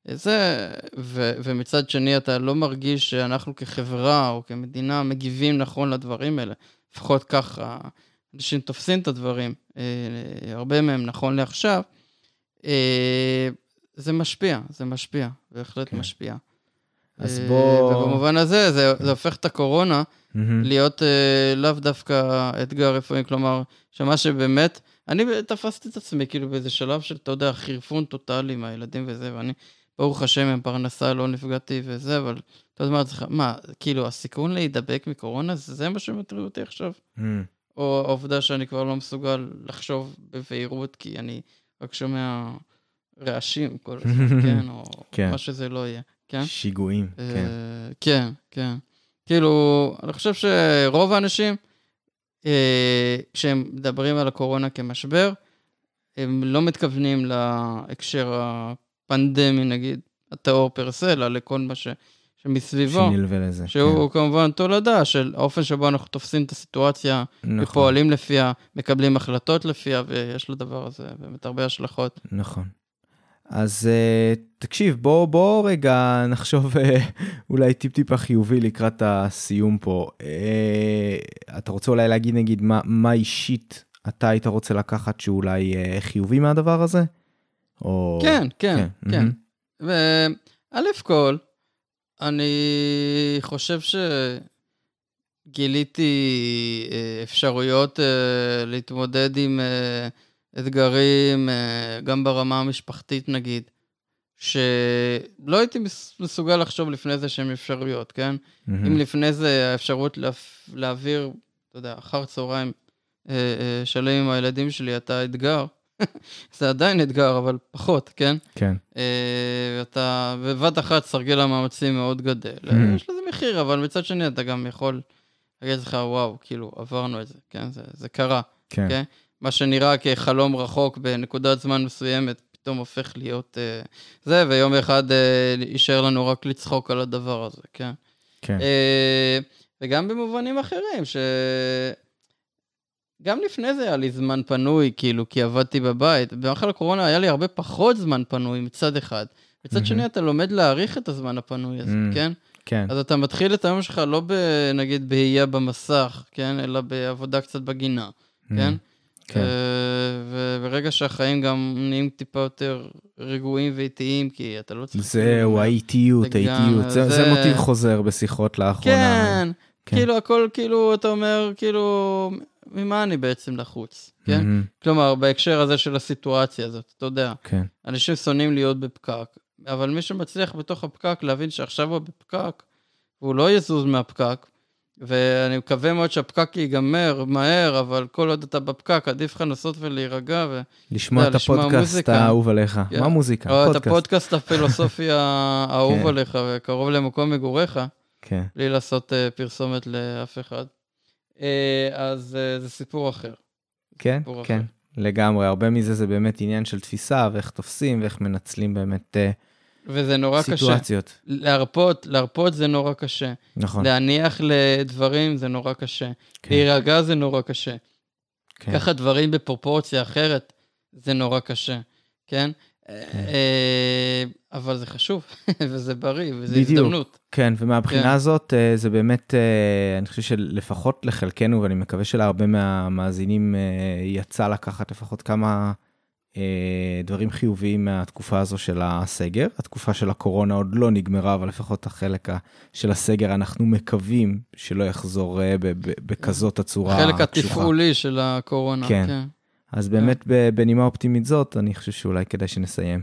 זה, ו, ומצד שני אתה לא מרגיש שאנחנו כחברה או כמדינה מגיבים נכון לדברים האלה. לפחות ככה אנשים תופסים את הדברים, אה, הרבה מהם נכון לעכשיו. אה, זה משפיע, זה משפיע, בהחלט כן. משפיע. אז אה, בוא... ובמובן הזה, זה, זה הופך את הקורונה mm-hmm. להיות אה, לאו דווקא אתגר רפואי, כלומר, שמה שבאמת, אני תפסתי את עצמי כאילו באיזה שלב של, אתה יודע, חירפון טוטאלי עם הילדים וזה, ואני, ברוך השם, עם פרנסה לא נפגעתי וזה, אבל אתה יודע מה, מה, כאילו, הסיכון להידבק מקורונה, זה מה שמטריד אותי עכשיו? Mm. או העובדה שאני כבר לא מסוגל לחשוב בבהירות, כי אני רק שומע רעשים כל הזמן, כן? או כן. מה שזה לא יהיה, כן? שיגועים, uh, כן. כן, כן. כאילו, אני חושב שרוב האנשים, כשהם מדברים על הקורונה כמשבר, הם לא מתכוונים להקשר הפנדמי, נגיד, הטהור פרסה, אלא לכל מה ש... שמסביבו, שנלווה לזה, שהוא כן. כמובן תולדה של האופן שבו אנחנו תופסים את הסיטואציה, נכון. ופועלים לפיה, מקבלים החלטות לפיה, ויש לדבר הזה באמת הרבה השלכות. נכון. אז uh, תקשיב, בוא, בוא רגע נחשוב uh, אולי טיפ-טיפה חיובי לקראת הסיום פה. Uh, אתה רוצה אולי להגיד נגיד מה, מה אישית אתה היית רוצה לקחת שאולי uh, חיובי מהדבר הזה? או... כן, כן, כן. כן. Mm-hmm. וא' כל, אני חושב שגיליתי אפשרויות להתמודד עם אתגרים, אה, גם ברמה המשפחתית נגיד, שלא הייתי מסוגל לחשוב לפני זה שהם אפשרויות, כן? Mm-hmm. אם לפני זה האפשרות לה, להעביר, אתה יודע, אחר צהריים אה, אה, שלם עם הילדים שלי הייתה אתגר, זה עדיין אתגר, אבל פחות, כן? כן. אה, אתה בבת אחת סרגל המאמצים מאוד גדל. Mm-hmm. יש לזה מחיר, אבל מצד שני אתה גם יכול להגיד לך, וואו, כאילו, עברנו את זה, כן? זה, זה קרה. כן. Okay? כן? מה שנראה כחלום רחוק בנקודת זמן מסוימת, פתאום הופך להיות uh, זה, ויום אחד uh, יישאר לנו רק לצחוק על הדבר הזה, כן? כן. Uh, וגם במובנים אחרים, ש... גם לפני זה היה לי זמן פנוי, כאילו, כי עבדתי בבית. במחל הקורונה היה לי הרבה פחות זמן פנוי מצד אחד. מצד mm-hmm. שני, אתה לומד להעריך את הזמן הפנוי הזה, mm-hmm. כן? כן. אז אתה מתחיל את היום שלך לא, נגיד, בהייה במסך, כן? אלא בעבודה קצת בגינה, mm-hmm. כן? כן. וברגע שהחיים גם נהיים טיפה יותר רגועים ואיטיים, כי אתה לא צריך... זהו, האיטיות, האיטיות. זה, זה מוטיב חוזר בשיחות לאחרונה. כן, כן, כאילו הכל, כאילו, אתה אומר, כאילו, ממה אני בעצם לחוץ, כן? Mm-hmm. כלומר, בהקשר הזה של הסיטואציה הזאת, אתה יודע, כן. אנשים שונאים להיות בפקק, אבל מי שמצליח בתוך הפקק להבין שעכשיו הוא בפקק, והוא לא יזוז מהפקק, ואני מקווה מאוד שהפקק ייגמר מהר, אבל כל עוד אתה בפקק, עדיף לך לנסות ולהירגע ו... לשמוע את הפודקאסט האהוב עליך. כן. מה מוזיקה? או את הפודקאסט הפילוסופי האהוב כן. עליך וקרוב למקום מגוריך. כן. בלי לעשות uh, פרסומת לאף אחד. Uh, אז uh, זה סיפור אחר. כן, סיפור כן, אחר. לגמרי. הרבה מזה זה באמת עניין של תפיסה ואיך תופסים ואיך מנצלים באמת... Uh, וזה נורא סיטואציות. קשה. להרפות, להרפות זה נורא קשה. נכון. להניח לדברים זה נורא קשה. כן. להירגע זה נורא קשה. כן. ככה דברים בפרופורציה אחרת, זה נורא קשה, כן? כן. אה, אבל זה חשוב, וזה בריא, וזה בדיוק. הזדמנות. כן, ומהבחינה כן. הזאת, אה, זה באמת, אה, אני חושב שלפחות לחלקנו, ואני מקווה שלהרבה מהמאזינים יצא לקחת לפחות כמה אה, דברים חיוביים מהתקופה הזו של הסגר. התקופה של הקורונה עוד לא נגמרה, אבל לפחות החלק של הסגר אנחנו מקווים שלא יחזור אה, בכזאת הצורה החלק התפעולי של הקורונה, כן. כן. אז באמת כן. בנימה אופטימית זאת, אני חושב שאולי כדאי שנסיים.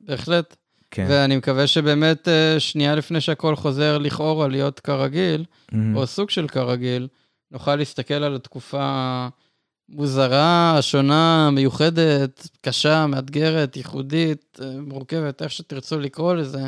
בהחלט. כן. ואני מקווה שבאמת אה, שנייה לפני שהכל חוזר לכאורה להיות כרגיל, mm-hmm. או סוג של כרגיל, נוכל להסתכל על התקופה מוזרה, שונה, מיוחדת, קשה, מאתגרת, ייחודית, אה, מורכבת, איך שתרצו לקרוא לזה,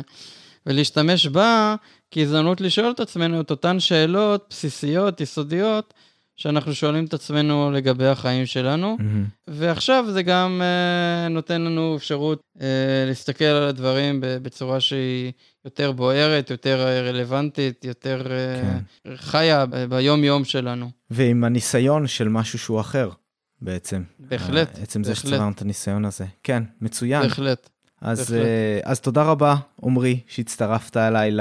ולהשתמש בה כהזדמנות לשאול את עצמנו את אותן שאלות בסיסיות, יסודיות, שאנחנו שואלים את עצמנו לגבי החיים שלנו. Mm-hmm. ועכשיו זה גם uh, נותן לנו אפשרות uh, להסתכל על הדברים בצורה שהיא יותר בוערת, יותר רלוונטית, יותר כן. uh, חיה ביום-יום שלנו. ועם הניסיון של משהו שהוא אחר, בעצם. בהחלט. עצם זה שצברנו את הניסיון הזה. כן, מצוין. בהחלט. אז, בהחלט. אה, אז תודה רבה, עמרי, שהצטרפת אליי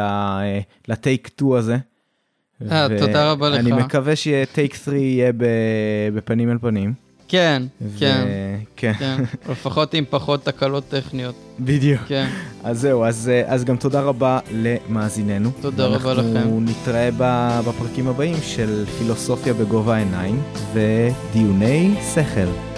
לטייק 2 הזה. אה, תודה רבה לך. אני מקווה שיהיה טייק 3 יהיה בפנים אל פנים. כן, ו- כן, כן, כן. לפחות עם פחות תקלות טכניות. בדיוק. כן. אז זהו, אז, אז גם תודה רבה למאזיננו. תודה רבה לכם. אנחנו נתראה בפרקים הבאים של פילוסופיה בגובה העיניים ודיוני שכל.